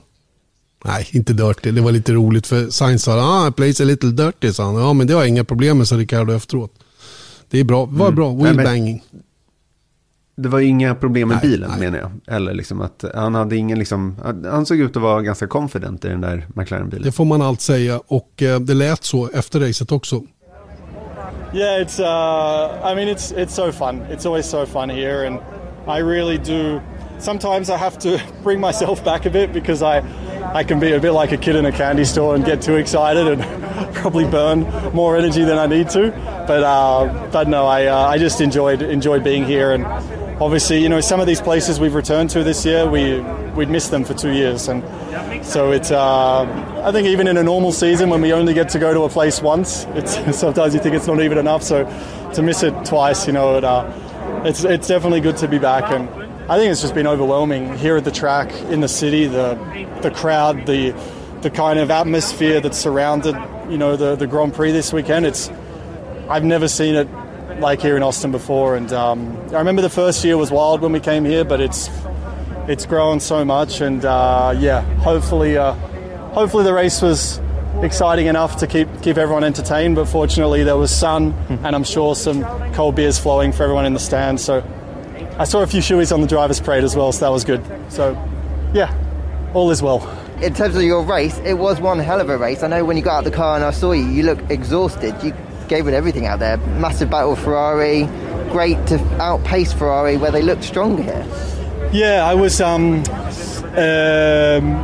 Nej, inte dirty. Det var lite roligt för Sainz sa ah, place a little dirty, sa han. Ja, men det har jag inga problem med, sa Ricardo efteråt. Det är bra. Var mm. bra. Wheelbanging. Det var inga problem med nej, bilen nej. menar jag. Eller liksom att han hade ingen liksom, han såg ut att vara ganska confident i den där McLaren-bilen. Det får man allt säga och eh, det lät så efter racet också. Yeah, it's uh, I mean it's it's so fun. It's always so fun here and I really do sometimes I have to bring myself back a bit because I I can be a bit like a kid in a candy store and get too excited and probably burn more energy than I need to. But uh, but no, I uh, I just enjoyed enjoyed being here. And obviously you know some of these places we've returned to this year we we'd missed them for two years. And so it's uh, I think even in a normal season when we only get to go to a place once it's sometimes you think it's not even enough. So to miss it twice you know it, uh, it's it's definitely good to be back. And I think it's just been overwhelming here at the track in the city the the crowd the the kind of atmosphere that's surrounded you know the the Grand Prix this weekend it's I've never seen it like here in Austin before and um, I remember the first year was wild when we came here but it's it's grown so much, and uh, yeah, hopefully, uh, hopefully the race was exciting enough to keep keep everyone entertained. But fortunately, there was sun, and I'm sure some cold beers flowing for everyone in the stands. So I saw a few shoeies on the drivers' parade as well, so that was good. So yeah, all is well. In terms of your race, it was one hell of a race. I know when you got out of the car and I saw you, you looked exhausted. You gave it everything out there. Massive battle with Ferrari. Great to outpace Ferrari where they looked stronger here. Yeah, I was. Um, um,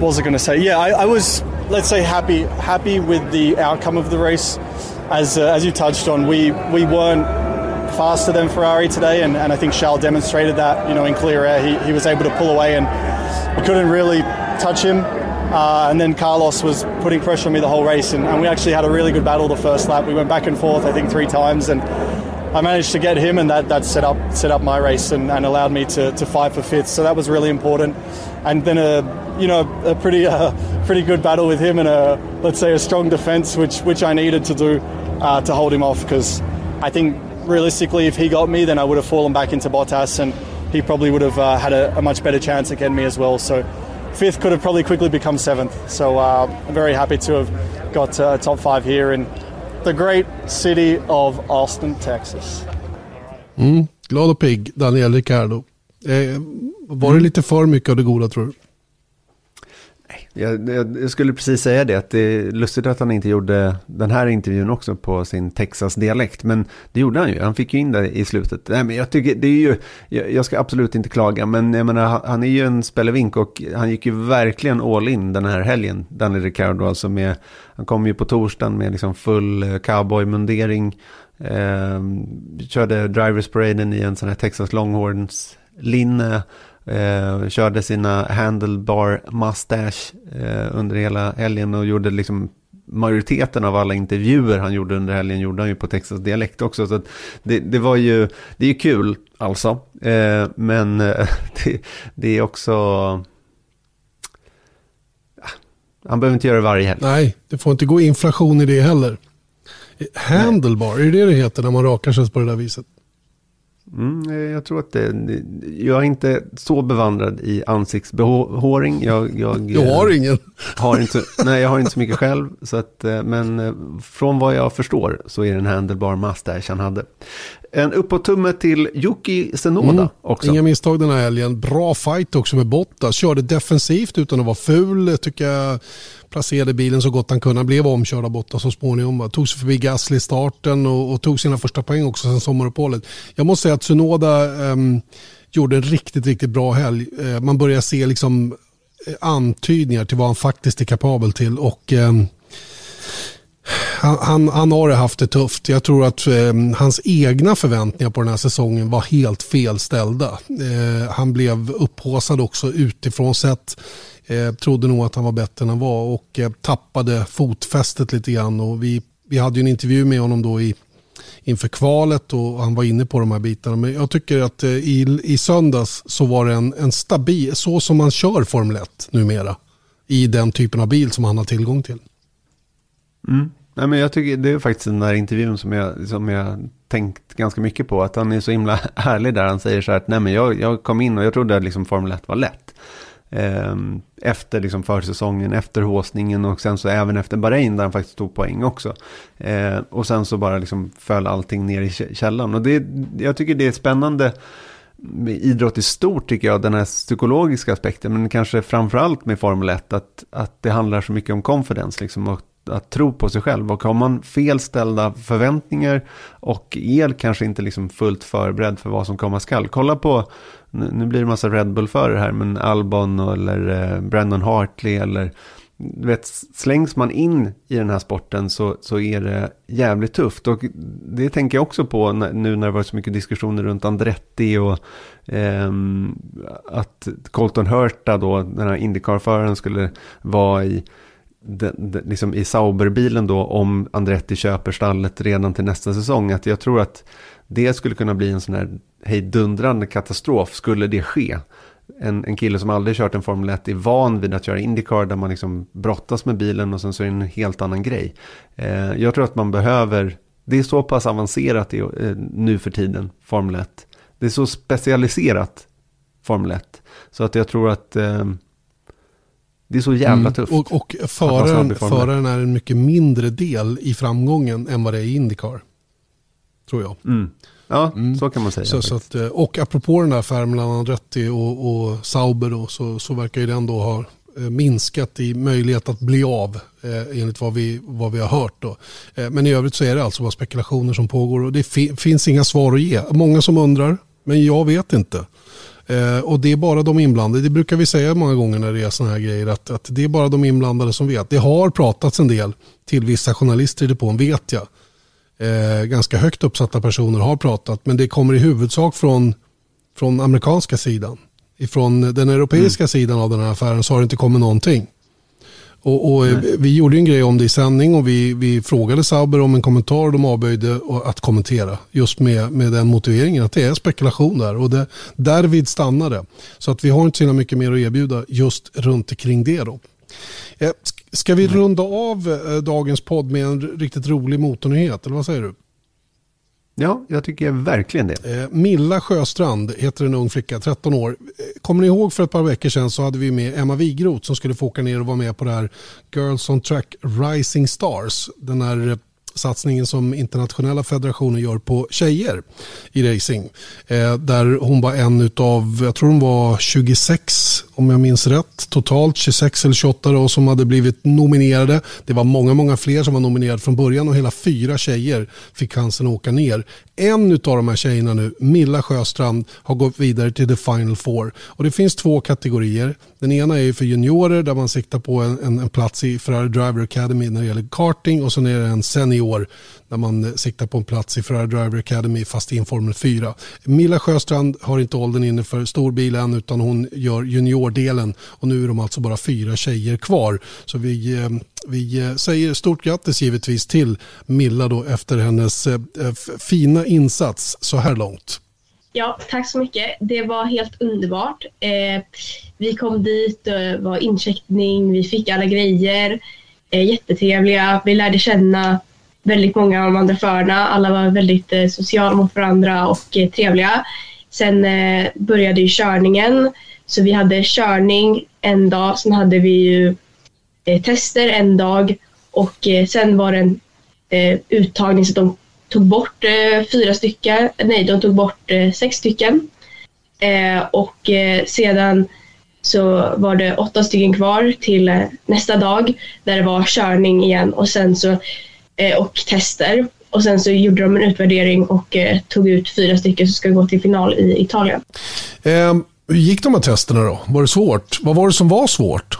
what was I going to say? Yeah, I, I, was. Let's say happy, happy with the outcome of the race. As uh, as you touched on, we we weren't faster than Ferrari today, and, and I think Charles demonstrated that. You know, in clear air, he, he was able to pull away, and we couldn't really touch him. Uh, and then Carlos was putting pressure on me the whole race, and, and, we actually had a really good battle the first lap. We went back and forth, I think, three times, and I managed to get him, and that, that set up set up my race and, and allowed me to, to fight for fifth. So that was really important. And then a you know a pretty uh, pretty good battle with him, and a let's say a strong defense, which which I needed to do uh, to hold him off because I think realistically, if he got me, then I would have fallen back into Bottas, and he probably would have uh, had a, a much better chance at getting me as well. So fifth could have probably quickly become seventh. So uh, I'm very happy to have got uh, top five here in the great city of Austin, Texas. Mm, glad och pigg, Daniel Ricciardo. Eh, var det lite för mycket av det goda tror du? Jag, jag, jag, skulle precis säga det, att det är lustigt att han inte gjorde den här intervjun också på sin Texas-dialekt. Men det gjorde han ju, han fick ju in det i slutet. Nej, men jag tycker, det är ju, jag, jag ska absolut inte klaga, men jag menar, han är ju en spelevink och han gick ju verkligen all in den här helgen, Danny Ricardo. Alltså med, han kom ju på torsdagen med liksom full eh, cowboy-mundering. Eh, körde Drivers Paraden i en sån här Texas Longhorns-linne. Eh, körde sina handlebar mustache eh, under hela helgen och gjorde liksom majoriteten av alla intervjuer han gjorde under helgen gjorde han ju på Texas dialekt också. Så det, det, var ju, det är ju kul alltså. Eh, men eh, det, det, är också... Ah, han behöver inte göra det varje helg. Nej, det får inte gå inflation i det heller. Eh, handlebar, Nej. är det det det heter när man rakar sig på det där viset? Mm, jag tror att det, jag är inte så bevandrad i ansiktsbehåring. Jag, jag, du har ingen? Har inte, nej, jag har inte så mycket själv. Så att, eh, men eh, från vad jag förstår så är det en handlebar mustache han hade. En uppåt-tumme till Yuki Senoda mm, också. Inga misstag den här helgen. Bra fight också med Bottas. Körde defensivt utan att vara ful. Tycker jag placerade bilen så gott han kunde. Han blev omkörd av Bottas så småningom. Tog sig förbi Gasly i starten och, och, tog sina första poäng också sen sommaruppehållet. Jag måste säga att Sunoda um, ehm, gjorde en riktigt, riktigt bra helg. Uh, man börjar se liksom eh, antydningar till vad han faktiskt är kapabel till. Och um, han, han, han, har haft det tufft. Jag tror att eh, hans egna förväntningar på den här säsongen var helt felställda. Eh, han blev upphåsad också utifrån sett. Eh, trodde nog att han var bättre än han var och eh, tappade fotfästet lite grann. Och vi, vi hade ju en intervju med honom då i, inför kvalet och han var inne på de här bitarna. Men jag tycker att eh, i, i söndags så var det en, en stabil, så som man kör Formel 1 numera. I den typen av bil som han har tillgång till. Mm. Nej, men jag tycker det är faktiskt den där intervjun som jag, som jag tänkt ganska mycket på. Att han är så himla härlig där. Han säger så här att nej men jag, jag kom in och jag trodde att liksom Formel 1 var lätt. Ehm, efter liksom försäsongen, efter håsningen och sen så även efter Bahrain där han faktiskt tog poäng också. Ehm, och sen så bara liksom föll allting ner i källan. Och det, jag tycker det är spännande med idrott i stort tycker jag, den här psykologiska aspekten, men kanske framförallt med Formel 1, att, att det handlar så mycket om confidence, liksom, och att tro på sig själv. Och har man felställda förväntningar och är kanske inte liksom fullt förberedd för vad som komma skall. Kolla på, nu blir det massa Red Bull-förare här, men Albon eller eh, Brandon Hartley eller vet, slängs man in i den här sporten så, så är det jävligt tufft. Och det tänker jag också på nu när det varit så mycket diskussioner runt Andretti och eh, att Colton Hurta då, den här Indycar-föraren skulle vara i den, den, liksom i Sauberbilen då om Andretti köper stallet redan till nästa säsong. Att jag tror att det skulle kunna bli en sån här hejdundrande katastrof skulle det ske. En, en kille som aldrig kört en Formel 1 är van vid att köra Indycar där man liksom brottas med bilen och sen så är det en helt annan grej. Eh, jag tror att man behöver, det är så pass avancerat i, eh, nu för tiden, Formel 1. Det är så specialiserat Formel 1. Så att jag tror att eh, det är så jävla Mm. tufft. Och, och föraren, i Formel 1. föraren är en mycket mindre del i framgången än vad det är i Indycar. Tror jag. Mm. Ja, så kan man säga. Så, så att, eh, och apropå den här affären mellan Andretti och, och Sauber då, så, så verkar ju den då ha eh, minskat i möjlighet att bli av eh, enligt vad vi, vad vi har hört. Då. Eh, men i övrigt så är det alltså bara spekulationer som pågår och det fi- finns inga svar att ge. Många som undrar, men jag vet inte. Eh, och det är bara de inblandade, det brukar vi säga många gånger när det är sådana här grejer, att, att det är bara de inblandade som vet. Det har pratats en del till vissa journalister i depån, vet jag. Eh, ganska högt uppsatta personer har pratat, men det kommer i huvudsak från, från amerikanska sidan. Ifrån den europeiska sidan av den här affären så har det inte kommit någonting. Och, och eh, vi gjorde en grej om det i sändning och vi, vi frågade Sauber om en kommentar och de avböjde att kommentera. Just med, med den motiveringen att det är spekulation där och det, därvid stannar det. Så att vi har inte så mycket mer att erbjuda just runt omkring det då. Eh, sk- Ska vi runda av eh, dagens podd med en riktigt rolig motornyhet eller vad säger du? Ja, jag tycker verkligen det. Eh, Milla Sjöstrand heter en ung flicka, 13 år. Eh, kommer ni ihåg för ett par veckor sedan så hade vi med Emma Wigroth som skulle få åka ner och vara med på det här Girls on Track Rising Stars. Den här eh, satsningen som internationella federationen gör på tjejer i racing. Eh, där hon var en av, jag tror hon var 26 om jag minns rätt. Totalt 26 eller 28 då, som hade blivit nominerade. Det var många, många fler som var nominerade från början och hela fyra tjejer fick chansen att åka ner. En av de här tjejerna nu, Milla Sjöstrand, har gått vidare till the final four. Och det finns två kategorier. Den ena är ju för juniorer där man siktar på en, en, en plats i Ferrari Driver Academy när det gäller karting och sen är det en senior där man eh, siktar på en plats i Ferrari Driver Academy fast i en Formel 4. Milla Sjöstrand har inte åldern inne för storbil än utan hon gör juniordelen och nu är de alltså bara fyra tjejer kvar. Så vi, eh, vi eh, säger stort grattis givetvis till Milla då efter hennes fina insats så här långt. Ja, tack så mycket. Det var helt underbart. Eh, vi kom dit, eh, det var incheckning, vi fick alla grejer. Eh, jättetrevliga. Vi lärde känna väldigt många av de andra förarna. Alla var väldigt eh, sociala mot varandra och eh, trevliga. Sen eh, började ju körningen. Så vi hade körning en dag, sen hade vi ju eh, tester en dag och eh, sen var det en eh, uttagning så att de tog bort eh, fyra stycken, nej de tog bort eh, sex stycken. Eh, och eh, sedan så var det åtta stycken kvar till eh, nästa dag där det var körning igen och sen så eh, och tester. Och sen så gjorde de en utvärdering och eh, tog ut fyra stycken som ska gå till final i Italien. Eh, hur gick de här testerna då? Var det svårt? Vad var det som var svårt?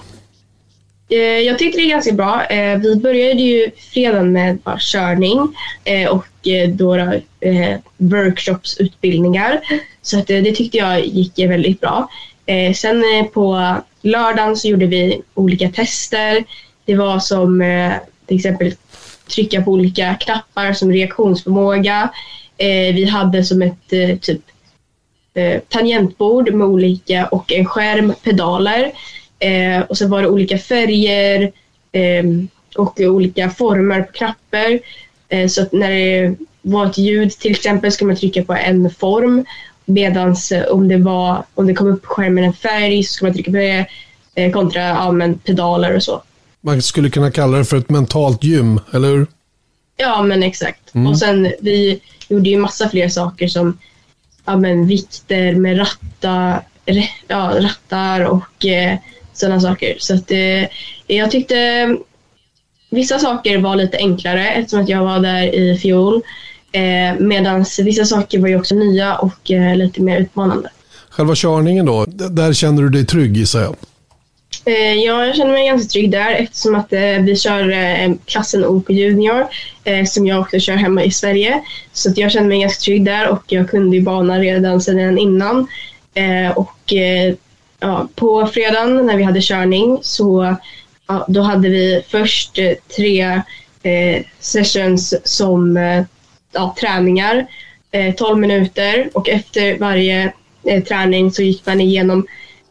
Eh, Jag tyckte det är ganska bra. Eh, Vi började ju fredagen med bara körning eh, och eh, då eh, workshopsutbildningar. Så att eh, det tyckte jag gick eh, väldigt bra. Eh, Sen eh, på lördagen så gjorde vi olika tester. Det var som eh, till exempel trycka på olika knappar som reaktionsförmåga. Eh, Vi hade som ett eh, typ eh, tangentbord med olika och en skärm, pedaler. Eh, och så var det olika färger eh, och olika former på knappar. Eh, så att när det var ett ljud till exempel skulle man trycka på en form. Medan om det, var, om det kom upp på skärmen en färg så skulle man trycka på det eh, kontra ja, men pedaler och så. Man skulle kunna kalla det för ett mentalt gym, eller hur? Ja, men exakt. Mm. Och sen vi gjorde ju massa fler saker som ja, men, vikter med ratta, ja, rattar och eh, sådana saker. Så att, eh, jag tyckte vissa saker var lite enklare eftersom att jag var där i fjol. Eh, Medan vissa saker var ju också nya och eh, lite mer utmanande. Själva körningen då, där känner du dig trygg gissar jag. Eh, ja, jag känner mig ganska trygg där eftersom att eh, vi kör eh, klassen OK Junior eh, som jag också kör hemma i Sverige. Så jag känner mig ganska trygg där och jag kunde ju banan redan sedan innan. Och ja, på fredagen när vi hade körning så ja, då hade vi först eh, tre eh, sessions som eh, ja, träningar, eh, 12 minuter och efter varje eh, träning så gick man igenom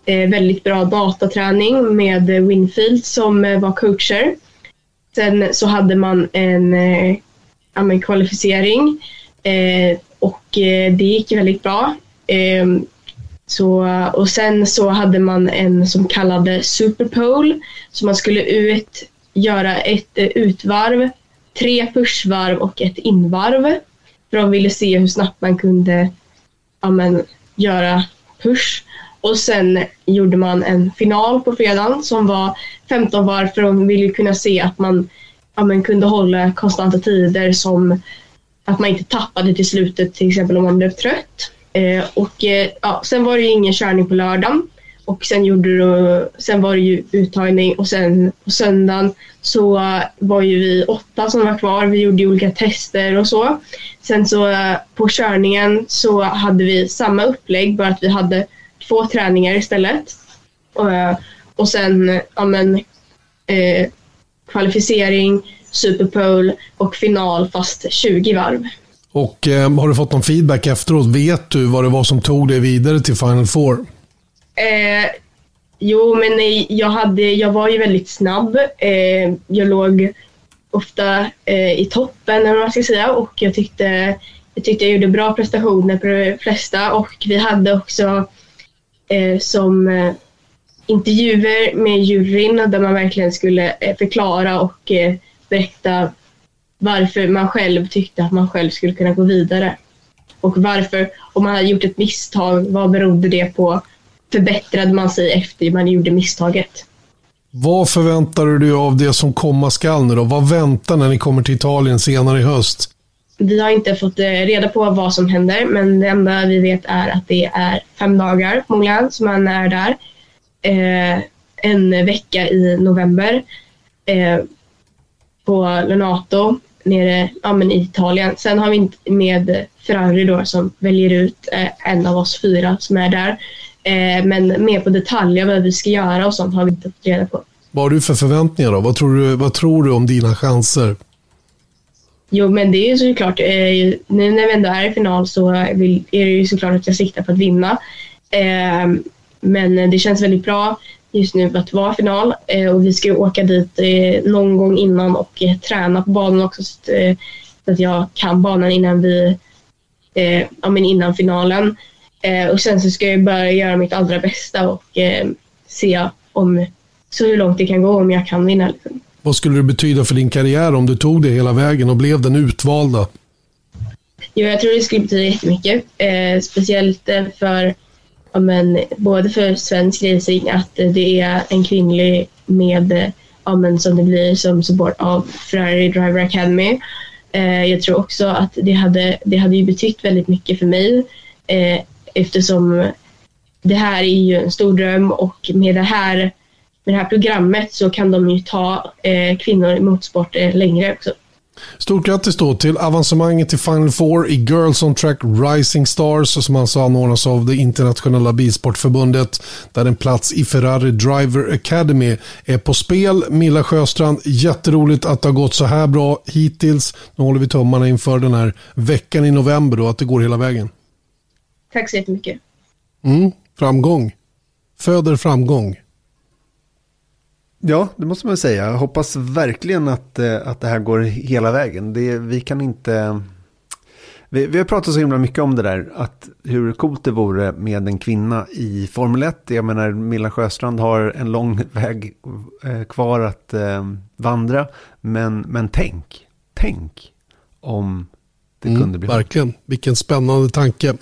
eh, väldigt bra dataträning med Winfield som eh, var coacher. Sen så hade man en eh, ja, kvalificering eh, och eh, det gick väldigt bra. Ehm, så, och sen så hade man en som kallade Superpole. Så man skulle ut, göra ett eh, utvarv, tre pushvarv och ett invarv. För de ville se hur snabbt man kunde ja, men, göra push. Och sen gjorde man en final på fredagen som var 15 varv för de ville kunna se att man ja, men, kunde hålla konstanta tider som att man inte tappade till slutet till exempel om man blev trött. Eh, och eh, ja, sen var det ju ingen körning på lördagen och sen, gjorde du, sen var det ju uttagning och sen på söndagen så var ju vi åtta som var kvar. Vi gjorde ju olika tester och så. Sen så eh, på körningen så hade vi samma upplägg bara att vi hade två träningar istället. Och, eh, och sen ja, men, eh, kvalificering, superpole och final fast 20 varv. Och eh, har du fått någon feedback efteråt? Vet du vad det var som tog dig vidare till Final Four? Eh, jo, men eh, jag, hade, jag var ju väldigt snabb. Eh, jag låg ofta eh, i toppen, eller vad man ska säga, och jag tyckte, jag tyckte jag gjorde bra prestationer på de flesta. Och vi hade också eh, som eh, intervjuer med juryn där man verkligen skulle eh, förklara och eh, berätta varför man själv tyckte att man själv skulle kunna gå vidare. Och varför, om man hade gjort ett misstag, vad berodde det på? Förbättrade man sig efter man gjorde misstaget? Vad förväntar du dig av det som komma skall nu då? Vad väntar när ni kommer till Italien senare i höst? Vi har inte fått eh, reda på vad som händer, men det enda vi vet är att det är fem dagar förmodligen som man är där. Eh, en vecka i november eh, på Lenato nere ja, men i Italien. Sen har vi med Ferrari då som väljer ut eh, en av oss fyra som är där. Eh, men mer på detaljer vad vi ska göra och sånt har vi inte fått reda på. Vad har du för förväntningar då? Vad tror du, vad tror du om dina chanser? Jo, men det är ju såklart, eh, nu när vi ändå är i final så vill, är det ju såklart att jag siktar på att vinna. Eh, men det känns väldigt bra just nu att vara final eh, och vi ska åka dit eh, någon gång innan och eh, träna på banan också så att, jag kan banan innan vi, ja men innan finalen. och sen så ska jag börja göra mitt allra bästa och se om så hur långt det kan gå om jag kan vinna. Liksom. Vad skulle det betyda för din karriär om du tog det hela vägen och blev den utvalda? Jo, jag tror det skulle betyda jättemycket. Eh, speciellt för men, både för svensk racing att det är en kvinnlig med ja, men, som det blir som support av Ferrari Driver Academy. Eh, jag tror också att det hade, det hade ju betytt väldigt mycket för mig eh, eftersom det här är ju en stor dröm och med det här, med det här programmet så kan de ju ta eh, kvinnor i motorsport eh, längre också. Stort grattis då till avancemanget till Final Four i Girls on Track Rising Stars som alltså anordnas av det internationella bilsportförbundet där en plats i Ferrari Driver Academy är på spel. Milla Sjöstrand, jätteroligt att det har gått så här bra hittills. Nu håller vi tummarna inför den här veckan i november då, att det går hela vägen. Tack så jättemycket. Mm, framgång. Föder framgång. Ja, det måste man säga. Jag hoppas verkligen att, eh, att det här går hela vägen. Det, vi kan inte... Vi, vi har pratat så himla mycket om det där, att hur coolt det vore med en kvinna i Formel 1. Jag menar, Milla Sjöstrand har en lång väg eh, kvar att eh, vandra. Men, men tänk, tänk om det mm, kunde bli. Verkligen, vilken spännande tanke.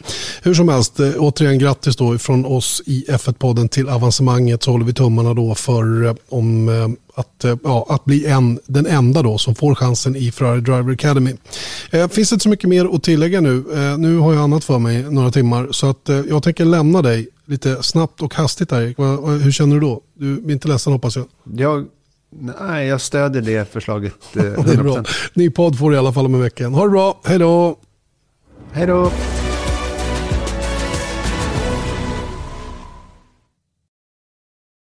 Hur som helst, eh, återigen grattis då från oss i F1-podden till avancemanget så håller vi tummarna då för eh, om eh, att, ja, att bli en, den enda då som får chansen i Ferrari Driver Academy. Eh, finns inte så mycket mer att tillägga nu. Eh, nu har jag annat för mig några timmar så att eh, jag tänker lämna dig lite snabbt och hastigt Erik. Hur känner du då? Du är inte ledsen hoppas jag. Jag Nej, jag stödjer det förslaget. Eh, det är bra. Ny podd får du i alla fall om en vecka. Ha det bra, hej då! Hej då!